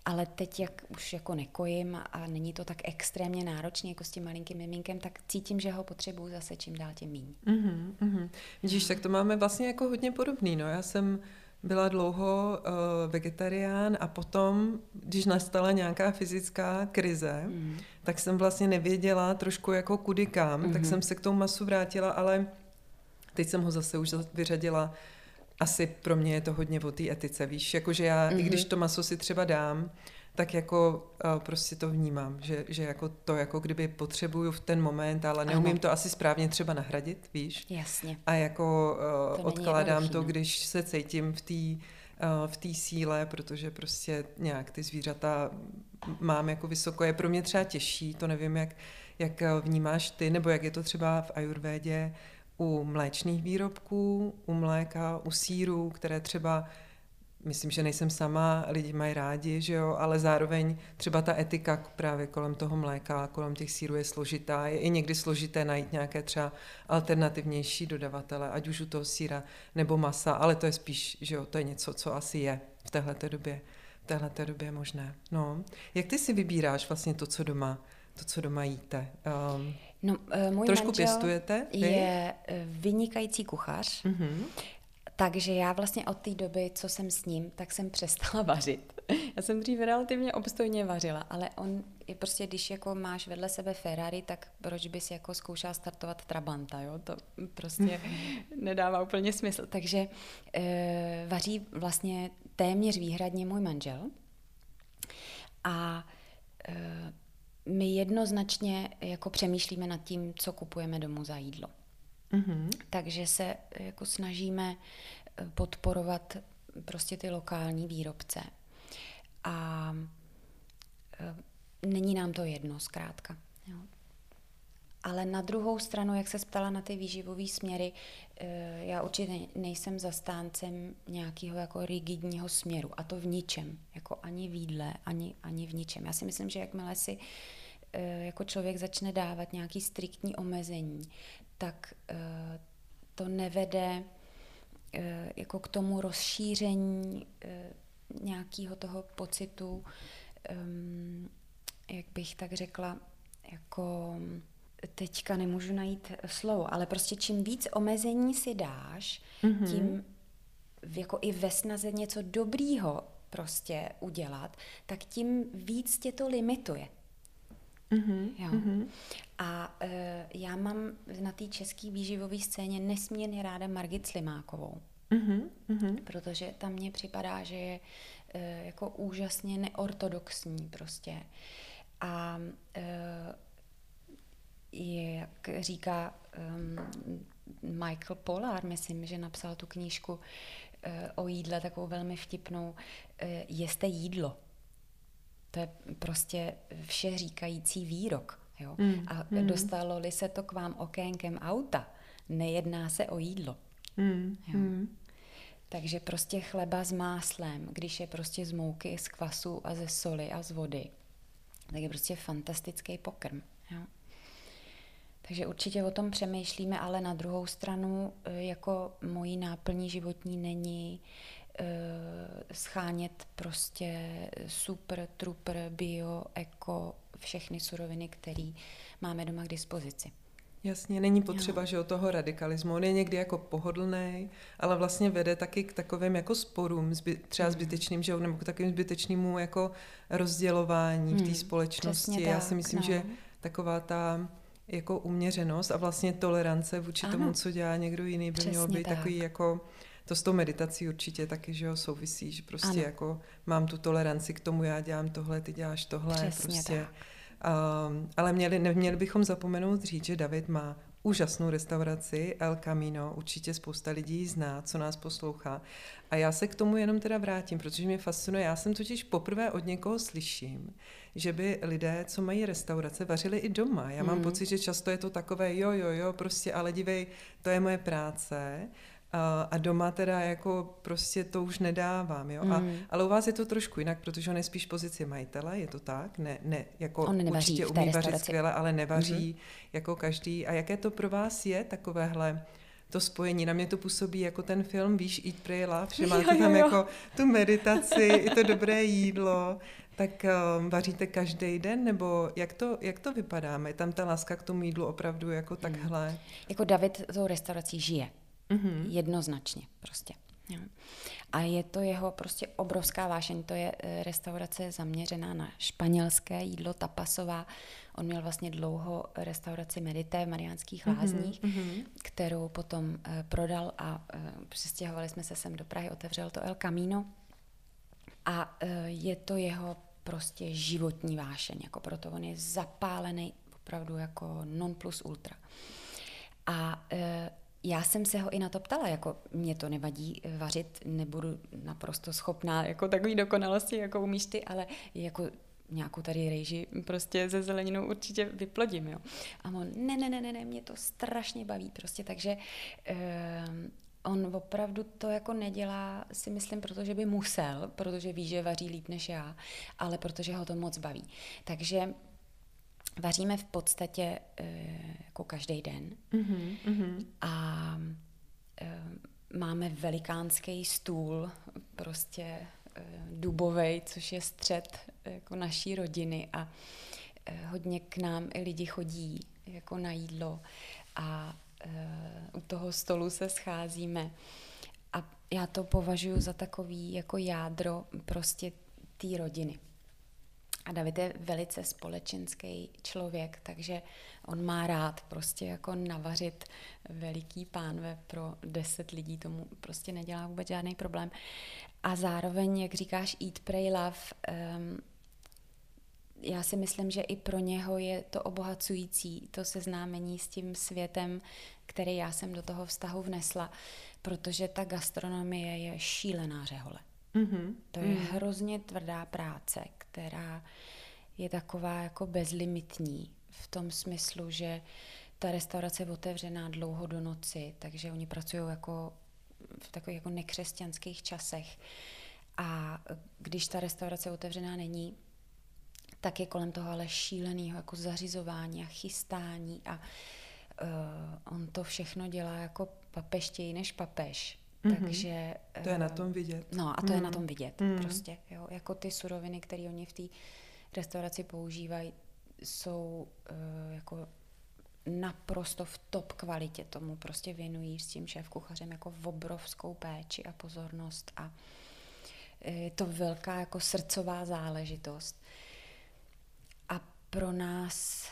ale teď, jak už jako nekojím a není to tak extrémně náročné jako s tím malinkým miminkem, tak cítím, že ho potřebuju zase čím dál tím míň. Mm-hmm, mm-hmm. Vidíš, tak to máme vlastně jako hodně podobný. No. Já jsem byla dlouho uh, vegetarián a potom, když nastala nějaká fyzická krize, mm. tak jsem vlastně nevěděla trošku jako kudy kam, mm-hmm. tak jsem se k tomu masu vrátila, ale teď jsem ho zase už vyřadila. Asi pro mě je to hodně o té etice, víš, jakože já, mm-hmm. i když mhm. to maso si třeba dám, tak jako uh, prostě to vnímám, že, že jako to jako kdyby potřebuju v ten moment, ale neumím ano. to asi správně třeba nahradit, víš? Jasně. A jako uh, to odkládám to, no. když se cítím v té uh, v té síle, protože prostě nějak ty zvířata mám jako vysoko. Je pro mě třeba těžší, to nevím, jak, jak vnímáš ty, nebo jak je to třeba v ajurvédě u mléčných výrobků, u mléka, u síru, které třeba myslím, že nejsem sama, lidi mají rádi, že jo, ale zároveň třeba ta etika právě kolem toho mléka, kolem těch sírů je složitá. Je i někdy složité najít nějaké třeba alternativnější dodavatele, ať už u toho síra nebo masa, ale to je spíš, že jo, to je něco, co asi je v téhleté době, v téhleté době možné. No, jak ty si vybíráš vlastně to, co doma, to, co doma jíte? Um, no, uh, můj trošku pěstujete? Ty? Je eh, vynikající kuchař. Mm-hmm. Takže já vlastně od té doby, co jsem s ním, tak jsem přestala vařit. Já jsem dřív relativně obstojně vařila, ale on je prostě, když jako máš vedle sebe Ferrari, tak proč bys jako zkoušela startovat Trabanta, jo? To prostě nedává úplně smysl. Takže e, vaří vlastně téměř výhradně můj manžel. A e, my jednoznačně jako přemýšlíme nad tím, co kupujeme domů za jídlo. Mm-hmm. Takže se jako snažíme eh, podporovat prostě ty lokální výrobce. A eh, není nám to jedno, zkrátka. Jo. Ale na druhou stranu, jak se ptala na ty výživové směry, eh, já určitě nejsem zastáncem nějakého jako rigidního směru. A to v ničem. Jako ani v jídle, ani, ani v ničem. Já si myslím, že jakmile si jako člověk začne dávat nějaký striktní omezení, tak eh, to nevede eh, jako k tomu rozšíření eh, nějakého toho pocitu, ehm, jak bych tak řekla, jako teďka nemůžu najít slovo, ale prostě čím víc omezení si dáš, mm-hmm. tím jako i ve snaze něco dobrýho prostě udělat, tak tím víc tě to limituje. Mm-hmm. Jo. Mm-hmm. A uh, já mám na té české výživové scéně nesmírně ráda Margit Slimákovou. Mm-hmm. Protože tam mně připadá, že je uh, jako úžasně neortodoxní prostě. A uh, je, jak říká um, Michael Polar, myslím, že napsal tu knížku uh, o jídle, takovou velmi vtipnou, uh, jeste jídlo. To je prostě vše říkající výrok. Jo? Mm, a mm. dostalo-li se to k vám okénkem auta, nejedná se o jídlo. Mm, jo? Mm. Takže prostě chleba s máslem, když je prostě z mouky, z kvasu a ze soli a z vody, tak je prostě fantastický pokrm. Jo? Takže určitě o tom přemýšlíme, ale na druhou stranu e, jako mojí náplní životní není schánět prostě super, trooper, bio, eko, všechny suroviny, které máme doma k dispozici. Jasně, není potřeba, jo. že o toho radikalismu. On je někdy jako pohodlný, ale vlastně vede taky k takovým jako sporům, zby, třeba mm. zbytečným, že nebo k takovým zbytečnému jako rozdělování mm. v té hmm, společnosti. Já si myslím, no. že taková ta jako uměřenost a vlastně tolerance vůči ano. tomu, co dělá někdo jiný, by Přesně mělo být tak. takový jako to s tou meditací určitě taky, že jo, souvisí, že prostě ano. jako mám tu toleranci k tomu, já dělám tohle, ty děláš tohle, Přesně prostě. Tak. Um, ale měli, neměli bychom zapomenout říct, že David má úžasnou restauraci El Camino, určitě spousta lidí zná, co nás poslouchá. A já se k tomu jenom teda vrátím, protože mě fascinuje. Já jsem totiž poprvé od někoho slyším, že by lidé, co mají restaurace, vařili i doma. Já mám mm. pocit, že často je to takové jo, jo, jo, prostě ale dívej, to je moje práce a doma teda jako prostě to už nedávám, jo. Mm. A, ale u vás je to trošku jinak, protože on je spíš pozici majitele, je to tak? Ne, ne jako on určitě umí vařit skvěle, ale nevaří mm. jako každý. A jaké to pro vás je takovéhle to spojení. Na mě to působí jako ten film, víš, Eat, Pray, Love, že máte jo, jo, tam jo. jako tu meditaci, i to dobré jídlo. Tak um, vaříte každý den, nebo jak to, jak to vypadá? Je tam ta láska k tomu jídlu opravdu jako mm. takhle? Jako David tou restaurací žije. Mm-hmm. Jednoznačně prostě. Jo. A je to jeho prostě obrovská vášeň. To je eh, restaurace zaměřená na španělské jídlo, tapasová. On měl vlastně dlouho restauraci Medité v Mariánských mhm, lázních, mm-hmm. kterou potom uh, prodal a uh, přestěhovali jsme se sem do Prahy, otevřel to El Camino. A je to jeho prostě životní vášeň, jako proto on je zapálený opravdu jako non plus ultra. A já jsem se ho i na to ptala, jako mě to nevadí vařit, nebudu naprosto schopná jako takový dokonalosti, jako umíš ty, ale jako nějakou tady rejži prostě ze zeleninou určitě vyplodím, jo. A on, ne, ne, ne, ne, ne, mě to strašně baví prostě, takže um, on opravdu to jako nedělá, si myslím, protože by musel, protože ví, že vaří líp než já, ale protože ho to moc baví. Takže vaříme v podstatě uh, jako každý den mm-hmm. a uh, máme velikánský stůl, prostě uh, dubovej, což je střed jako naší rodiny a hodně k nám i lidi chodí jako na jídlo a u toho stolu se scházíme a já to považuji za takový jako jádro prostě té rodiny. A David je velice společenský člověk, takže on má rád prostě jako navařit veliký pánve pro deset lidí, tomu prostě nedělá vůbec žádný problém. A zároveň, jak říkáš, eat, pray, love, um, já si myslím, že i pro něho je to obohacující, to seznámení s tím světem, který já jsem do toho vztahu vnesla, protože ta gastronomie je šílená řehole. Mm-hmm. To je mm-hmm. hrozně tvrdá práce, která je taková jako bezlimitní v tom smyslu, že ta restaurace je otevřená dlouho do noci, takže oni pracují jako v takových jako nekřesťanských časech. A když ta restaurace otevřená není, tak je kolem toho ale šíleného jako zařizování a chystání a uh, on to všechno dělá jako papeštěji než papež. Mm-hmm. Takže... To je na tom vidět. No a to mm-hmm. je na tom vidět mm-hmm. prostě. Jo, jako ty suroviny, které oni v té restauraci používají, jsou uh, jako naprosto v top kvalitě tomu prostě věnují s tím šéf kuchařem jako v obrovskou péči a pozornost a je to velká jako srdcová záležitost. A pro nás,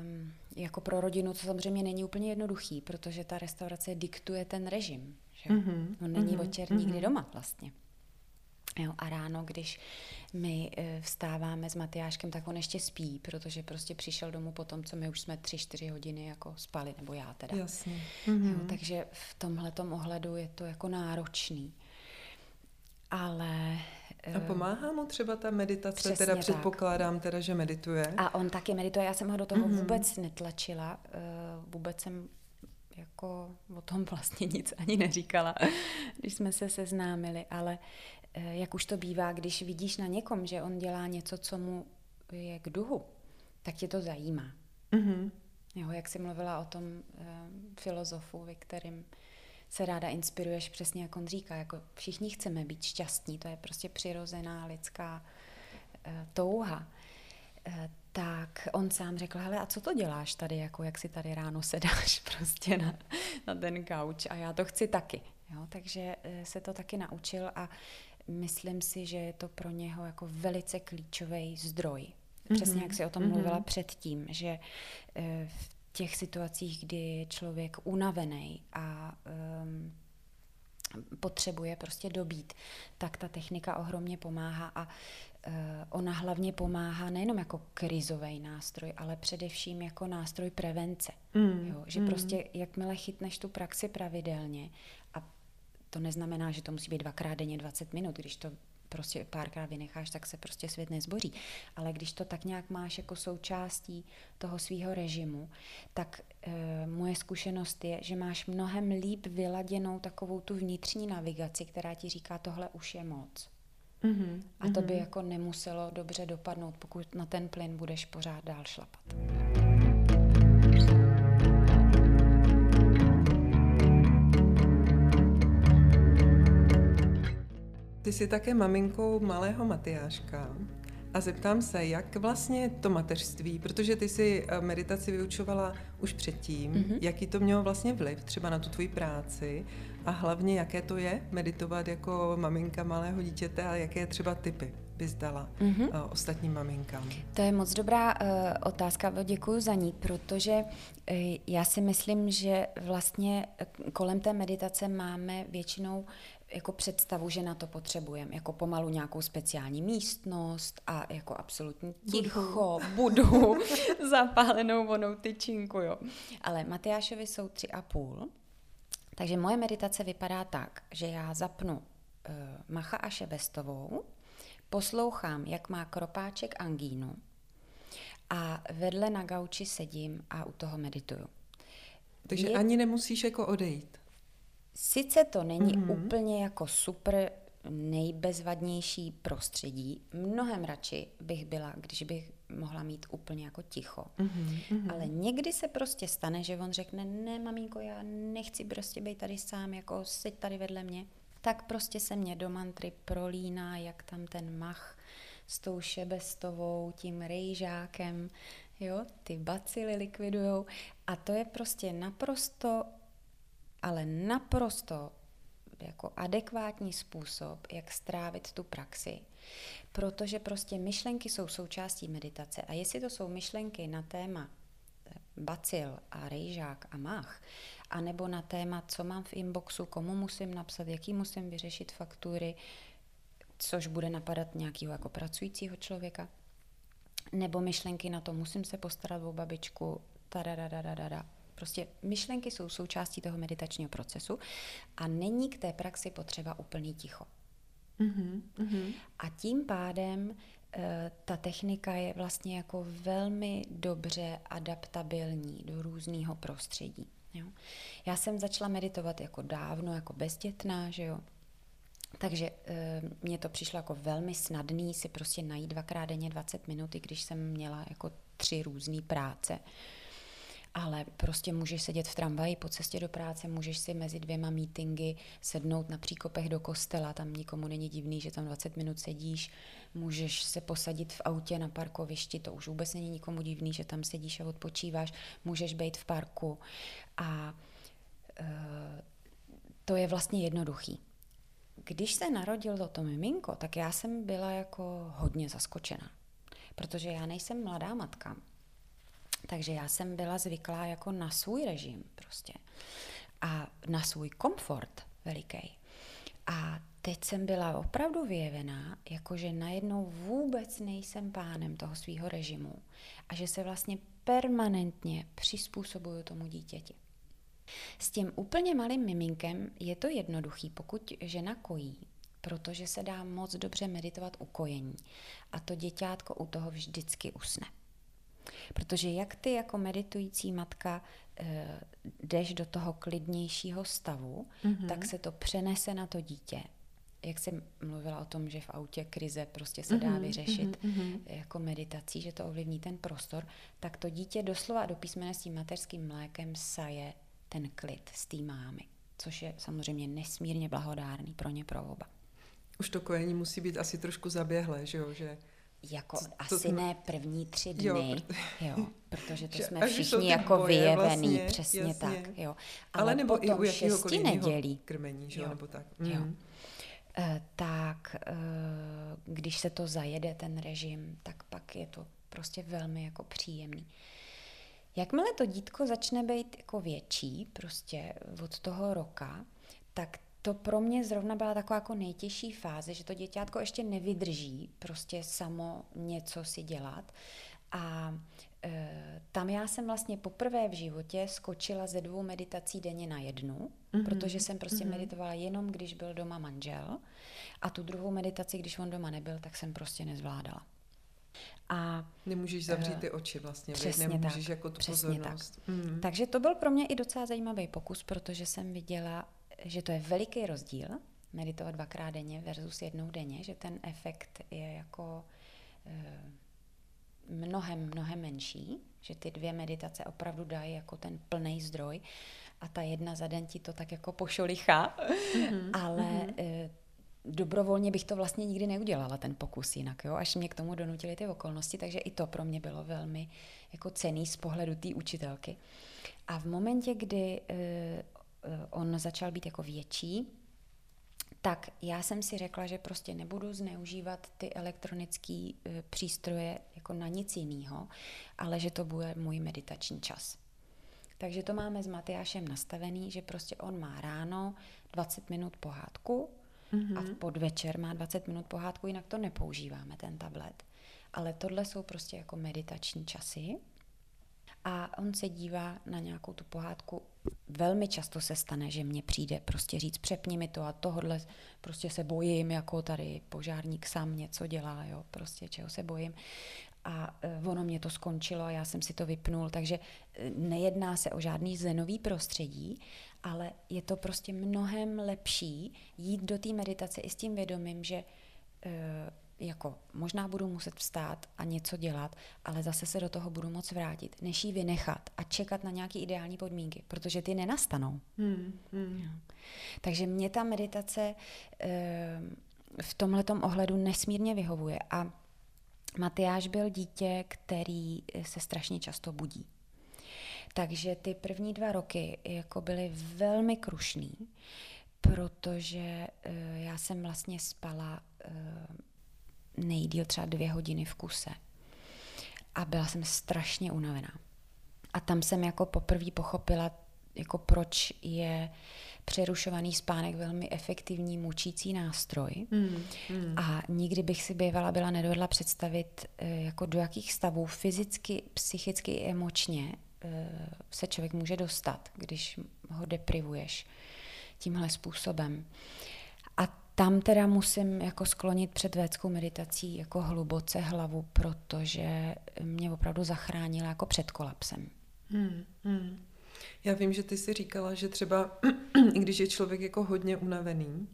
um, jako pro rodinu, to samozřejmě není úplně jednoduchý, protože ta restaurace diktuje ten režim. Že? Mm-hmm. On není mm-hmm. večer nikdy mm-hmm. doma vlastně. Jo, a ráno, když my e, vstáváme s Matyáškem, tak on ještě spí, protože prostě přišel domů po tom, co my už jsme tři, čtyři hodiny jako spali, nebo já teda. Jasně. Mm-hmm. Jo, takže v tomhle ohledu je to jako náročný. Ale a pomáhá mu třeba ta meditace? Přesně teda předpokládám, tak. teda, že medituje. A on taky medituje. Já jsem ho do toho mm-hmm. vůbec netlačila. Eh, vůbec jsem jako o tom vlastně nic ani neříkala, když jsme se seznámili, ale eh, jak už to bývá, když vidíš na někom, že on dělá něco, co mu je k duhu, tak tě to zajímá. Mm-hmm. Jo, jak jsi mluvila o tom uh, filozofu, ve kterým se ráda inspiruješ, přesně jak on říká, jako všichni chceme být šťastní, to je prostě přirozená lidská uh, touha. Uh, tak on sám řekl, hele, a co to děláš tady, jako jak si tady ráno sedáš prostě na, na ten gauč a já to chci taky. Jo? Takže uh, se to taky naučil a myslím si, že je to pro něho jako velice klíčový zdroj. Přesně mm-hmm. jak si o tom mm-hmm. mluvila předtím, že v těch situacích, kdy je člověk unavený a um, potřebuje prostě dobít, tak ta technika ohromně pomáhá a uh, ona hlavně pomáhá nejenom jako krizový nástroj, ale především jako nástroj prevence. Mm, jo? Že mm. prostě jakmile chytneš tu praxi pravidelně a to neznamená, že to musí být dvakrát denně 20 minut, když to prostě párkrát vynecháš, tak se prostě svět nezboří. Ale když to tak nějak máš jako součástí toho svého režimu, tak e, moje zkušenost je, že máš mnohem líp vyladěnou takovou tu vnitřní navigaci, která ti říká, tohle už je moc. Mm-hmm. A to by mm-hmm. jako nemuselo dobře dopadnout, pokud na ten plyn budeš pořád dál šlapat. Ty jsi také maminkou malého Matyáška a zeptám se, jak vlastně to mateřství, protože ty si eh, meditaci vyučovala už předtím, mm-hmm. jaký to mělo vlastně vliv třeba na tu tvoji práci a hlavně jaké to je meditovat jako maminka malého dítěte a jaké třeba typy bys dala mm-hmm. uh, ostatním maminkám? To je moc dobrá uh, otázka, děkuji za ní, protože uh, já si myslím, že vlastně kolem té meditace máme většinou jako představu, že na to potřebujeme, jako pomalu nějakou speciální místnost a jako absolutní ticho, budu, zapálenou vonou tyčinku, jo. Ale Matyášovi jsou tři a půl, takže moje meditace vypadá tak, že já zapnu uh, Macha a Šebestovou, poslouchám, jak má kropáček angínu a vedle na gauči sedím a u toho medituju. Takže Je... ani nemusíš jako odejít. Sice to není mm-hmm. úplně jako super nejbezvadnější prostředí, mnohem radši bych byla, když bych mohla mít úplně jako ticho. Mm-hmm. Ale někdy se prostě stane, že on řekne, ne maminko, já nechci prostě být tady sám, jako seď tady vedle mě. Tak prostě se mě do mantry prolíná, jak tam ten mach s tou šebestovou, tím rejžákem, jo, ty bacily likvidujou. A to je prostě naprosto ale naprosto jako adekvátní způsob, jak strávit tu praxi. Protože prostě myšlenky jsou součástí meditace a jestli to jsou myšlenky na téma eh, bacil a rejžák a mach, anebo na téma, co mám v inboxu, komu musím napsat, jaký musím vyřešit faktury, což bude napadat nějakého jako pracujícího člověka, nebo myšlenky na to, musím se postarat o babičku, Prostě myšlenky jsou součástí toho meditačního procesu a není k té praxi potřeba úplný ticho. Mm-hmm, mm-hmm. A tím pádem e, ta technika je vlastně jako velmi dobře adaptabilní do různého prostředí. Jo? Já jsem začala meditovat jako dávno, jako bezdětná, že jo. Takže e, mně to přišlo jako velmi snadný si prostě najít dvakrát denně 20 minut, i když jsem měla jako tři různé práce ale prostě můžeš sedět v tramvaji po cestě do práce, můžeš si mezi dvěma meetingy sednout na příkopech do kostela, tam nikomu není divný, že tam 20 minut sedíš, můžeš se posadit v autě na parkovišti, to už vůbec není nikomu divný, že tam sedíš a odpočíváš, můžeš být v parku. A uh, to je vlastně jednoduchý. Když se narodil to miminko, tak já jsem byla jako hodně zaskočena protože já nejsem mladá matka, takže já jsem byla zvyklá jako na svůj režim prostě a na svůj komfort veliký. A teď jsem byla opravdu vyjevená, jakože najednou vůbec nejsem pánem toho svého režimu a že se vlastně permanentně přizpůsobuju tomu dítěti. S tím úplně malým miminkem je to jednoduchý, pokud žena kojí, protože se dá moc dobře meditovat u kojení a to děťátko u toho vždycky usne. Protože jak ty jako meditující matka e, jdeš do toho klidnějšího stavu, mm-hmm. tak se to přenese na to dítě. Jak jsem mluvila o tom, že v autě krize prostě se dá mm-hmm, vyřešit mm-hmm. jako meditací, že to ovlivní ten prostor, tak to dítě doslova do písmene s tím mateřským mlékem saje ten klid z té mámy, což je samozřejmě nesmírně blahodárný pro ně pro oba. Už to kojení musí být asi trošku zaběhlé, že jo? Že jako to, asi to, ne první tři dny, jo, jo protože to jsme všichni jako vyjevený, vlastně, přesně jasně. tak, jo. Ale, Ale nebo i u šesti nedělí, krmení, že jo, nebo tak. Mm. Jo. Uh, tak uh, když se to zajede, ten režim, tak pak je to prostě velmi jako příjemný. Jakmile to dítko začne být jako větší, prostě od toho roka, tak to pro mě zrovna byla taková jako nejtěžší fáze, že to děťátko ještě nevydrží prostě samo něco si dělat. A e, tam já jsem vlastně poprvé v životě skočila ze dvou meditací denně na jednu, mm-hmm. protože jsem prostě mm-hmm. meditovala jenom, když byl doma manžel. A tu druhou meditaci, když on doma nebyl, tak jsem prostě nezvládala. A, Nemůžeš zavřít uh, ty oči vlastně, přesně nemůžeš tak, jako tu přesně pozornost. Tak. Mm. Takže to byl pro mě i docela zajímavý pokus, protože jsem viděla, že to je veliký rozdíl, meditovat dvakrát denně versus jednou denně, že ten efekt je jako e, mnohem, mnohem menší, že ty dvě meditace opravdu dají jako ten plný zdroj a ta jedna za den ti to tak jako pošolichá, mm-hmm. ale mm-hmm. E, dobrovolně bych to vlastně nikdy neudělala, ten pokus jinak, jo? až mě k tomu donutily ty okolnosti, takže i to pro mě bylo velmi jako cený z pohledu té učitelky. A v momentě, kdy e, on začal být jako větší, tak já jsem si řekla, že prostě nebudu zneužívat ty elektronické e, přístroje jako na nic jiného, ale že to bude můj meditační čas. Takže to máme s Matyášem nastavený, že prostě on má ráno 20 minut pohádku, mm-hmm. a v podvečer má 20 minut pohádku, jinak to nepoužíváme, ten tablet. Ale tohle jsou prostě jako meditační časy. A on se dívá na nějakou tu pohádku. Velmi často se stane, že mně přijde prostě říct, přepni mi to a tohle prostě se bojím, jako tady požárník sám něco dělá, jo, prostě čeho se bojím. A e, ono mě to skončilo a já jsem si to vypnul, takže e, nejedná se o žádný zenový prostředí, ale je to prostě mnohem lepší jít do té meditace i s tím vědomím, že e, jako možná budu muset vstát a něco dělat, ale zase se do toho budu moc vrátit, než ji vynechat a čekat na nějaké ideální podmínky, protože ty nenastanou. Hmm, hmm. Takže mě ta meditace e, v tomhletom ohledu nesmírně vyhovuje a Matyáš byl dítě, který se strašně často budí. Takže ty první dva roky jako byly velmi krušný, protože uh, já jsem vlastně spala uh, nejdíl třeba dvě hodiny v kuse. A byla jsem strašně unavená. A tam jsem jako poprvé pochopila, jako proč je přerušovaný spánek velmi efektivní mučící nástroj. Mm, mm. A nikdy bych si bývala byla nedovedla představit, eh, jako do jakých stavů fyzicky, psychicky i emočně eh, se člověk může dostat, když ho deprivuješ tímhle způsobem. Tam teda musím jako sklonit před védskou meditací jako hluboce hlavu, protože mě opravdu zachránila jako před kolapsem. Hmm, hmm. Já vím, že ty si říkala, že třeba, i když je člověk jako hodně unavený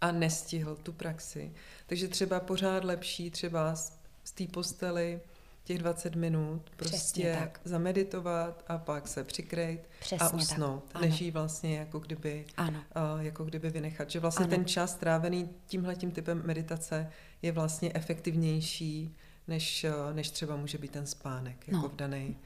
a nestihl tu praxi, takže třeba pořád lepší třeba z té postely těch 20 minut prostě tak. zameditovat a pak se přikrejt Přesně a usnout, tak. než jí vlastně jako kdyby, ano. Uh, jako kdyby vynechat. Že vlastně ano. ten čas strávený tímhletím typem meditace je vlastně efektivnější, než, uh, než třeba může být ten spánek, jako no. v daný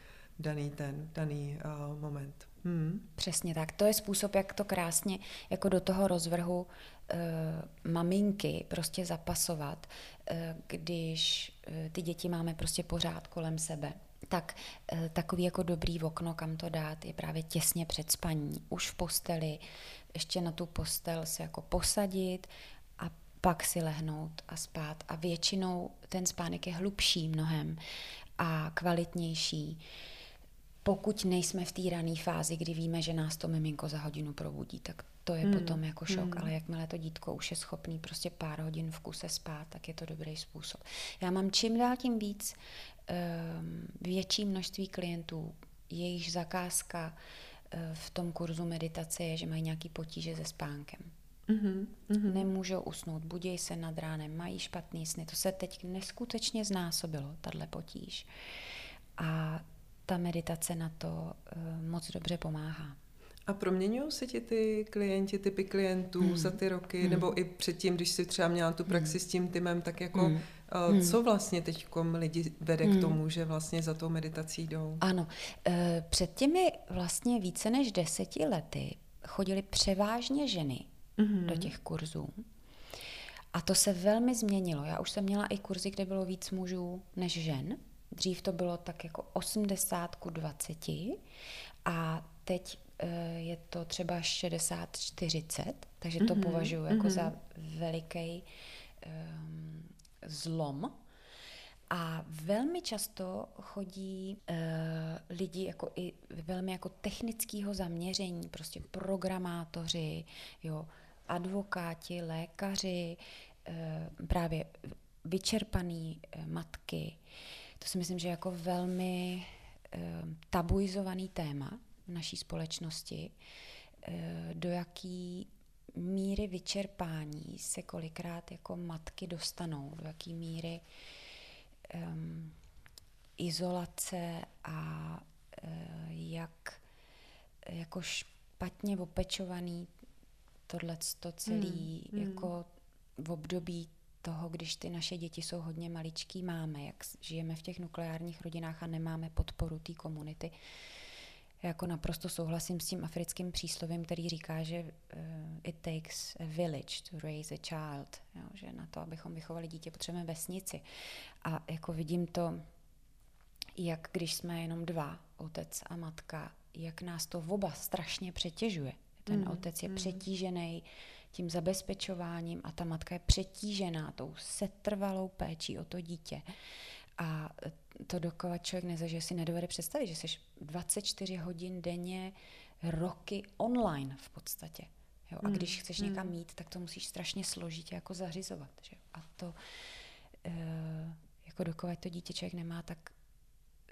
daný ten, daný uh, moment. Hmm. Přesně tak. To je způsob, jak to krásně jako do toho rozvrhu uh, maminky prostě zapasovat, uh, když ty děti máme prostě pořád kolem sebe tak uh, takový jako dobrý okno, kam to dát, je právě těsně před spaní, už v posteli, ještě na tu postel se jako posadit a pak si lehnout a spát. A většinou ten spánek je hlubší mnohem a kvalitnější. Pokud nejsme v té rané fázi, kdy víme, že nás to miminko za hodinu probudí, tak to je hmm. potom jako šok, hmm. ale jakmile to dítko už je schopný prostě pár hodin v kuse spát, tak je to dobrý způsob. Já mám čím dál tím víc um, větší množství klientů, jejichž zakázka uh, v tom kurzu meditace je, že mají nějaký potíže se spánkem. Mm-hmm. Nemůžou usnout, budějí se nad ránem, mají špatný sny. To se teď neskutečně znásobilo, tahle potíž. A ta meditace na to uh, moc dobře pomáhá. A proměňují se ti ty klienti, typy klientů hmm. za ty roky, hmm. nebo i předtím, když jsi třeba měla tu praxi hmm. s tím týmem, tak jako hmm. Uh, co vlastně teď lidi vede hmm. k tomu, že vlastně za tou meditací jdou? Ano, uh, před těmi vlastně více než deseti lety chodili převážně ženy hmm. do těch kurzů. A to se velmi změnilo. Já už jsem měla i kurzy, kde bylo víc mužů než žen. Dřív to bylo tak jako 80 ku 20 a teď eh, je to třeba 60-40, takže to mm-hmm, považuji jako mm-hmm. za veliký um, zlom. A velmi často chodí uh, lidi jako i velmi jako technického zaměření, prostě programátoři, jo, advokáti, lékaři, uh, právě vyčerpaný uh, matky, to si myslím, že je jako velmi uh, tabuizovaný téma v naší společnosti, uh, do jaký míry vyčerpání se kolikrát jako matky dostanou, do jaký míry um, izolace a uh, jak jako špatně opečovaný tohle celý mm, jako v období toho, když ty naše děti jsou hodně maličký, máme, jak žijeme v těch nukleárních rodinách a nemáme podporu té komunity. Jako naprosto souhlasím s tím africkým příslovím, který říká, že uh, it takes a village to raise a child, jo, že na to, abychom vychovali dítě, potřebujeme vesnici. A jako vidím to, jak když jsme jenom dva, otec a matka, jak nás to oba strašně přetěžuje. Ten mm, otec je mm. přetížený, tím zabezpečováním a ta matka je přetížená tou setrvalou péčí o to dítě. A to dokovat člověk nezažije, si nedovede představit, že jsi 24 hodin denně, roky online v podstatě. Jo? A hmm, když chceš mm. někam mít, tak to musíš strašně složitě jako zařizovat. Že? A to, e, jako dokovat to dítě člověk nemá, tak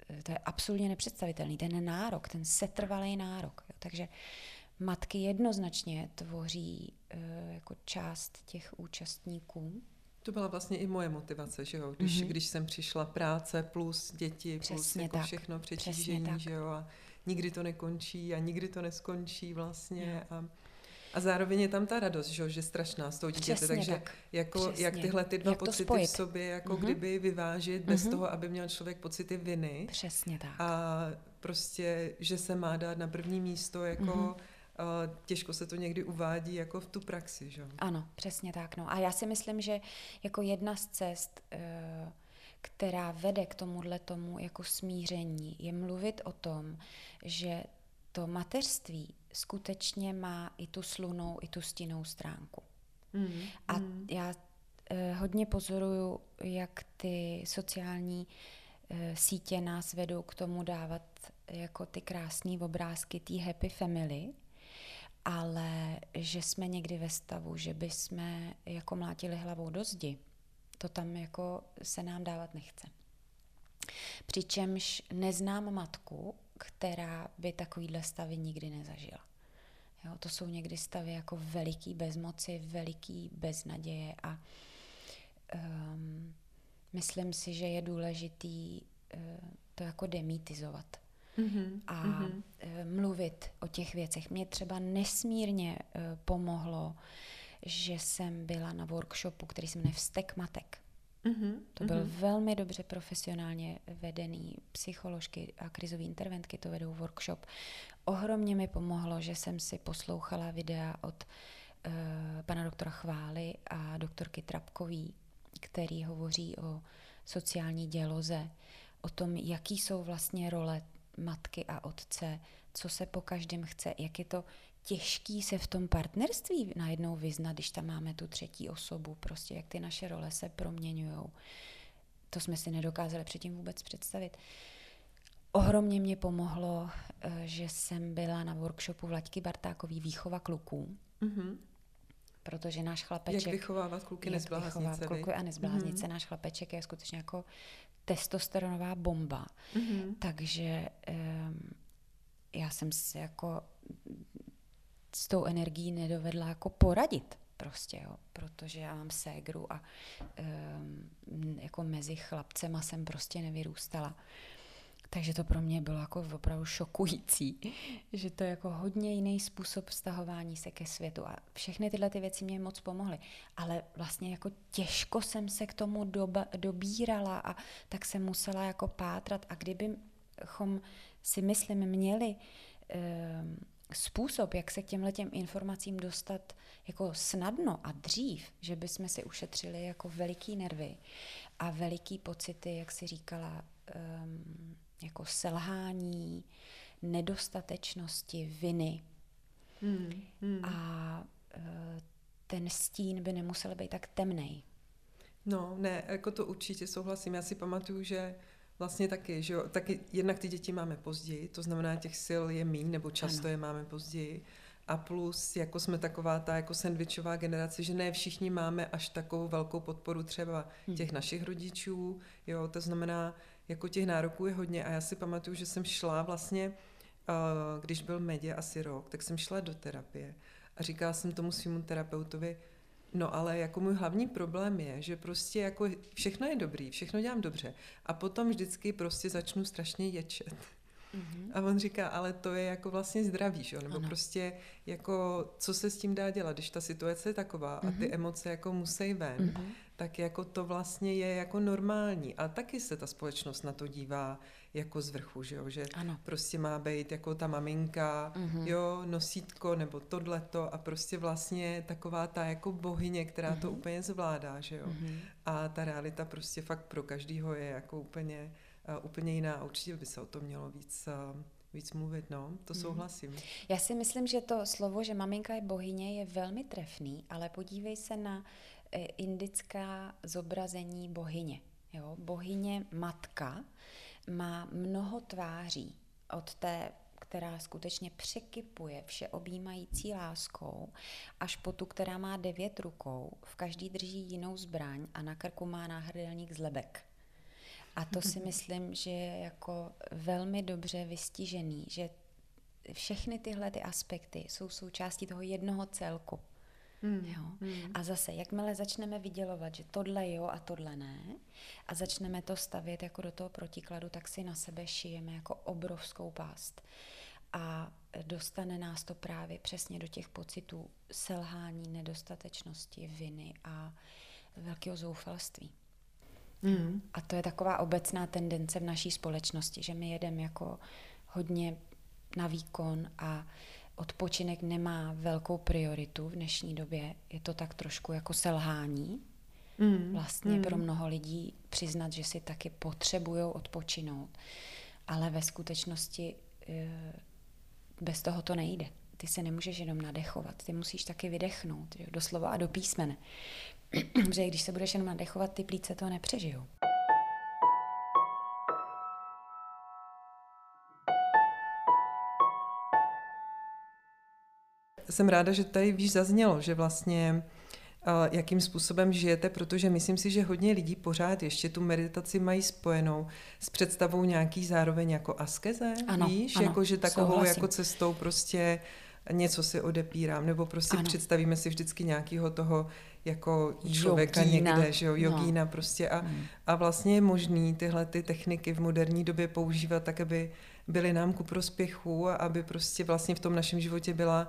e, to je absolutně nepředstavitelný. Ten nárok, ten setrvalý nárok. Jo? Takže matky jednoznačně tvoří uh, jako část těch účastníků. To byla vlastně i moje motivace, že jo? Když, mm-hmm. když jsem přišla práce plus děti, Přesně plus jako tak. všechno přetížení, že jo? A nikdy to nekončí a nikdy to neskončí vlastně. A, a zároveň je tam ta radost, že, jo? že strašná z toho dítěte, takže tak. jako, Přesně. jak tyhle ty dva jak pocity v sobě jako mm-hmm. kdyby vyvážit bez mm-hmm. toho, aby měl člověk pocity viny. Přesně tak. A prostě, že se má dát na první místo jako mm-hmm těžko se to někdy uvádí jako v tu praxi, že? Ano, přesně tak. No. A já si myslím, že jako jedna z cest, eh, která vede k tomuhle tomu jako smíření, je mluvit o tom, že to mateřství skutečně má i tu slunou, i tu stinnou stránku. Mm, a mm. já eh, hodně pozoruju, jak ty sociální eh, sítě nás vedou k tomu dávat jako ty krásné obrázky té happy family, ale že jsme někdy ve stavu, že by jsme jako mlátili hlavou do zdi, to tam jako se nám dávat nechce. Přičemž neznám matku, která by takovýhle stavy nikdy nezažila. Jo, to jsou někdy stavy jako veliký bezmoci, veliký beznaděje a um, myslím si, že je důležitý uh, to jako demitizovat mm-hmm. a mm-hmm. mluvit o těch věcech. Mě třeba nesmírně uh, pomohlo, že jsem byla na workshopu, který se jmenuje Vztek matek. Mm-hmm. To byl mm-hmm. velmi dobře profesionálně vedený psycholožky a krizové interventky, to vedou workshop. Ohromně mi pomohlo, že jsem si poslouchala videa od uh, pana doktora Chvály a doktorky Trapkový, který hovoří o sociální děloze, o tom, jaký jsou vlastně role matky a otce, co se po každém chce, jak je to těžký se v tom partnerství najednou vyznat, když tam máme tu třetí osobu, prostě jak ty naše role se proměňují. To jsme si nedokázali předtím vůbec představit. Ohromně mě pomohlo, eh, že jsem byla na workshopu Vlaďky Bartákový Výchova kluků. Mm-hmm. Protože náš chlapeček... Jak vychovávat kluky nezbláznice. kluky a nezbláznice. Mm-hmm. Náš chlapeček je skutečně jako testosteronová bomba. Mm-hmm. Takže um, já jsem se jako s tou energií nedovedla jako poradit prostě, jo, protože já mám ségru a um, jako mezi chlapcema jsem prostě nevyrůstala. Takže to pro mě bylo jako opravdu šokující, že to je jako hodně jiný způsob vztahování se ke světu a všechny tyhle ty věci mě moc pomohly. Ale vlastně jako těžko jsem se k tomu doba, dobírala a tak jsem musela jako pátrat a kdybychom si myslím měli um, způsob, jak se k těmhle těm informacím dostat jako snadno a dřív, že bychom si ušetřili jako veliký nervy a veliký pocity, jak si říkala, um, jako selhání, nedostatečnosti, viny. Hmm, hmm. A uh, ten stín by nemusel být tak temný. No, ne, jako to určitě souhlasím. Já si pamatuju, že Vlastně taky, že jo, taky jednak ty děti máme později, to znamená těch sil je míň, nebo často ano. je máme později. A plus, jako jsme taková ta jako sandvičová generace, že ne všichni máme až takovou velkou podporu třeba hmm. těch našich rodičů, jo, to znamená, jako těch nároků je hodně a já si pamatuju, že jsem šla vlastně, když byl medě asi rok, tak jsem šla do terapie a říkala jsem tomu svýmu terapeutovi, No ale jako můj hlavní problém je, že prostě jako všechno je dobrý, všechno dělám dobře a potom vždycky prostě začnu strašně ječet. Mm-hmm. A on říká, ale to je jako vlastně zdravý, že? Nebo ano. prostě jako, co se s tím dá dělat, když ta situace je taková mm-hmm. a ty mhm. emoce jako musí ven, mm-hmm. Tak jako to vlastně je jako normální. A taky se ta společnost na to dívá jako z vrchu, že jo? Že ano. prostě má být jako ta maminka, mm-hmm. jo, nosítko nebo tohleto a prostě vlastně taková ta jako bohyně, která mm-hmm. to mhm. úplně zvládá, že jo? Mm-hmm. A ta realita prostě fakt pro každýho je jako úplně úplně jiná a určitě by se o tom mělo víc víc mluvit, no, to hmm. souhlasím. Já si myslím, že to slovo, že maminka je bohyně, je velmi trefný, ale podívej se na indická zobrazení bohyně. Jo? Bohyně matka má mnoho tváří od té která skutečně překypuje všeobjímající láskou, až po tu, která má devět rukou, v každý drží jinou zbraň a na krku má náhrdelník z lebek. A to si myslím, že je jako velmi dobře vystižený, že všechny tyhle ty aspekty jsou součástí toho jednoho celku. Hmm. Jo? Hmm. A zase, jakmile začneme vydělovat, že tohle jo a tohle ne, a začneme to stavět jako do toho protikladu, tak si na sebe šijeme jako obrovskou pást. A dostane nás to právě přesně do těch pocitů selhání, nedostatečnosti, viny a velkého zoufalství. Mm. A to je taková obecná tendence v naší společnosti, že my jedeme jako hodně na výkon a odpočinek nemá velkou prioritu v dnešní době. Je to tak trošku jako selhání. Mm. Vlastně mm. pro mnoho lidí přiznat, že si taky potřebují odpočinout. Ale ve skutečnosti e, bez toho to nejde. Ty se nemůžeš jenom nadechovat, ty musíš taky vydechnout, jo, doslova a do písmene. Protože když se budeš jenom nadechovat, ty plíce to nepřežijou. Jsem ráda, že tady víš zaznělo, že vlastně jakým způsobem žijete, protože myslím si, že hodně lidí pořád ještě tu meditaci mají spojenou s představou nějaký zároveň jako askeze, ano, víš, ano, jako že takovou souhlasím. jako cestou prostě něco si odepírám, nebo prostě ano. představíme si vždycky nějakého toho jako člověka jogína. někde, že jo, no. jogína no. prostě a, hmm. a vlastně je možný tyhle ty techniky v moderní době používat tak, aby byly nám ku prospěchu a aby prostě vlastně v tom našem životě byla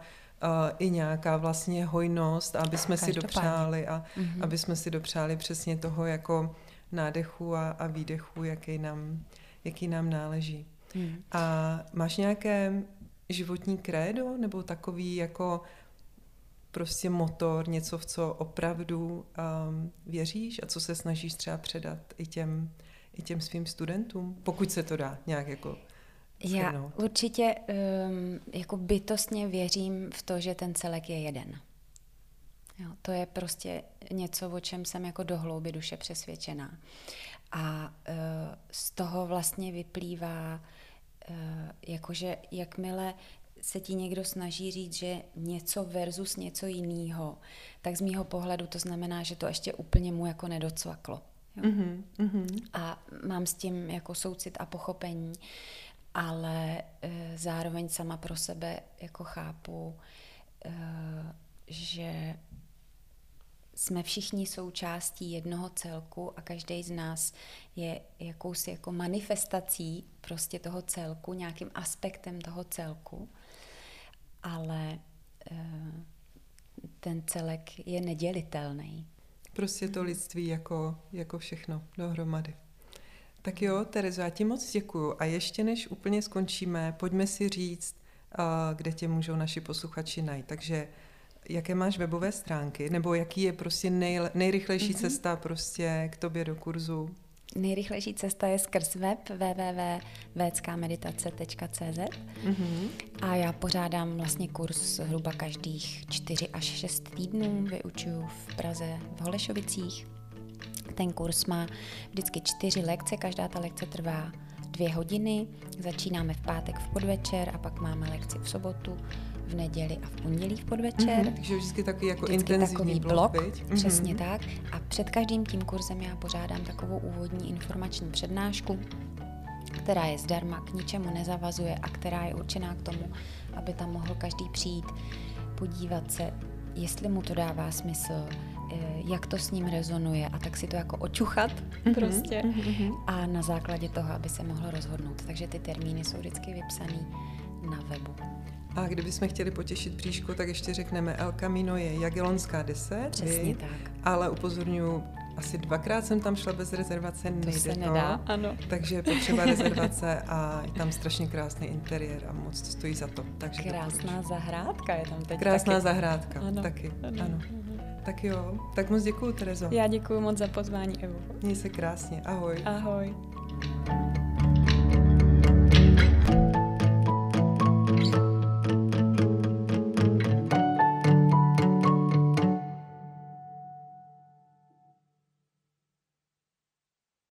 i nějaká vlastně hojnost, aby jsme si dopřáli a mm-hmm. aby jsme si dopřáli přesně toho jako nádechu a, a výdechu, jaký nám, jaký nám náleží. Mm. A máš nějaké životní krédo nebo takový jako prostě motor, něco, v co opravdu um, věříš a co se snažíš třeba předat i těm, i těm svým studentům, pokud se to dá nějak jako Já určitě um, jako bytostně věřím v to, že ten celek je jeden. Jo, to je prostě něco, o čem jsem jako do hlouby duše přesvědčená. A uh, z toho vlastně vyplývá, uh, jakože jakmile se ti někdo snaží říct, že něco versus něco jiného, tak z mýho pohledu to znamená, že to ještě úplně mu jako nedocvaklo. Jo? Mm-hmm, A mám s tím jako soucit a pochopení, ale e, zároveň sama pro sebe jako chápu, e, že jsme všichni součástí jednoho celku a každý z nás je jakousi jako manifestací prostě toho celku, nějakým aspektem toho celku ale eh, ten celek je nedělitelný. Prostě to lidství jako, jako všechno dohromady. Tak jo, Terezo, já ti moc děkuju. A ještě než úplně skončíme, pojďme si říct, kde tě můžou naši posluchači najít. Takže jaké máš webové stránky, nebo jaký je prostě nej, nejrychlejší mm-hmm. cesta prostě k tobě do kurzu? Nejrychlejší cesta je skrz web www.veckameditace.cz mm-hmm. a já pořádám vlastně kurz zhruba každých 4 až 6 týdnů, vyučuju v Praze v Holešovicích. Ten kurz má vždycky čtyři lekce, každá ta lekce trvá dvě hodiny, začínáme v pátek v podvečer a pak máme lekci v sobotu v neděli a v pondělí v podvečer. Mm-hmm, takže vždycky takový jako vždycky intenzivní takový blok, blok přesně mm-hmm. tak. A před každým tím kurzem já pořádám takovou úvodní informační přednášku, která je zdarma, k ničemu nezavazuje a která je určená k tomu, aby tam mohl každý přijít, podívat se, jestli mu to dává smysl, jak to s ním rezonuje a tak si to jako očuchat mm-hmm, prostě mm-hmm. a na základě toho, aby se mohl rozhodnout. Takže ty termíny jsou vždycky vypsané na webu. A kdybychom chtěli potěšit příšku, tak ještě řekneme El Camino je Jagelonská 10. Přesně tak. Ale upozorňuji, asi dvakrát jsem tam šla bez rezervace, nejde to. Se to, nedá, ano. Takže je potřeba rezervace a je tam strašně krásný interiér a moc to stojí za to. Takže Krásná to zahrádka je tam teď Krásná taky. zahrádka, ano, taky, ano. ano. Tak jo, tak moc děkuji, Terezo. Já děkuji moc za pozvání, Evo. Měj se krásně, ahoj. Ahoj.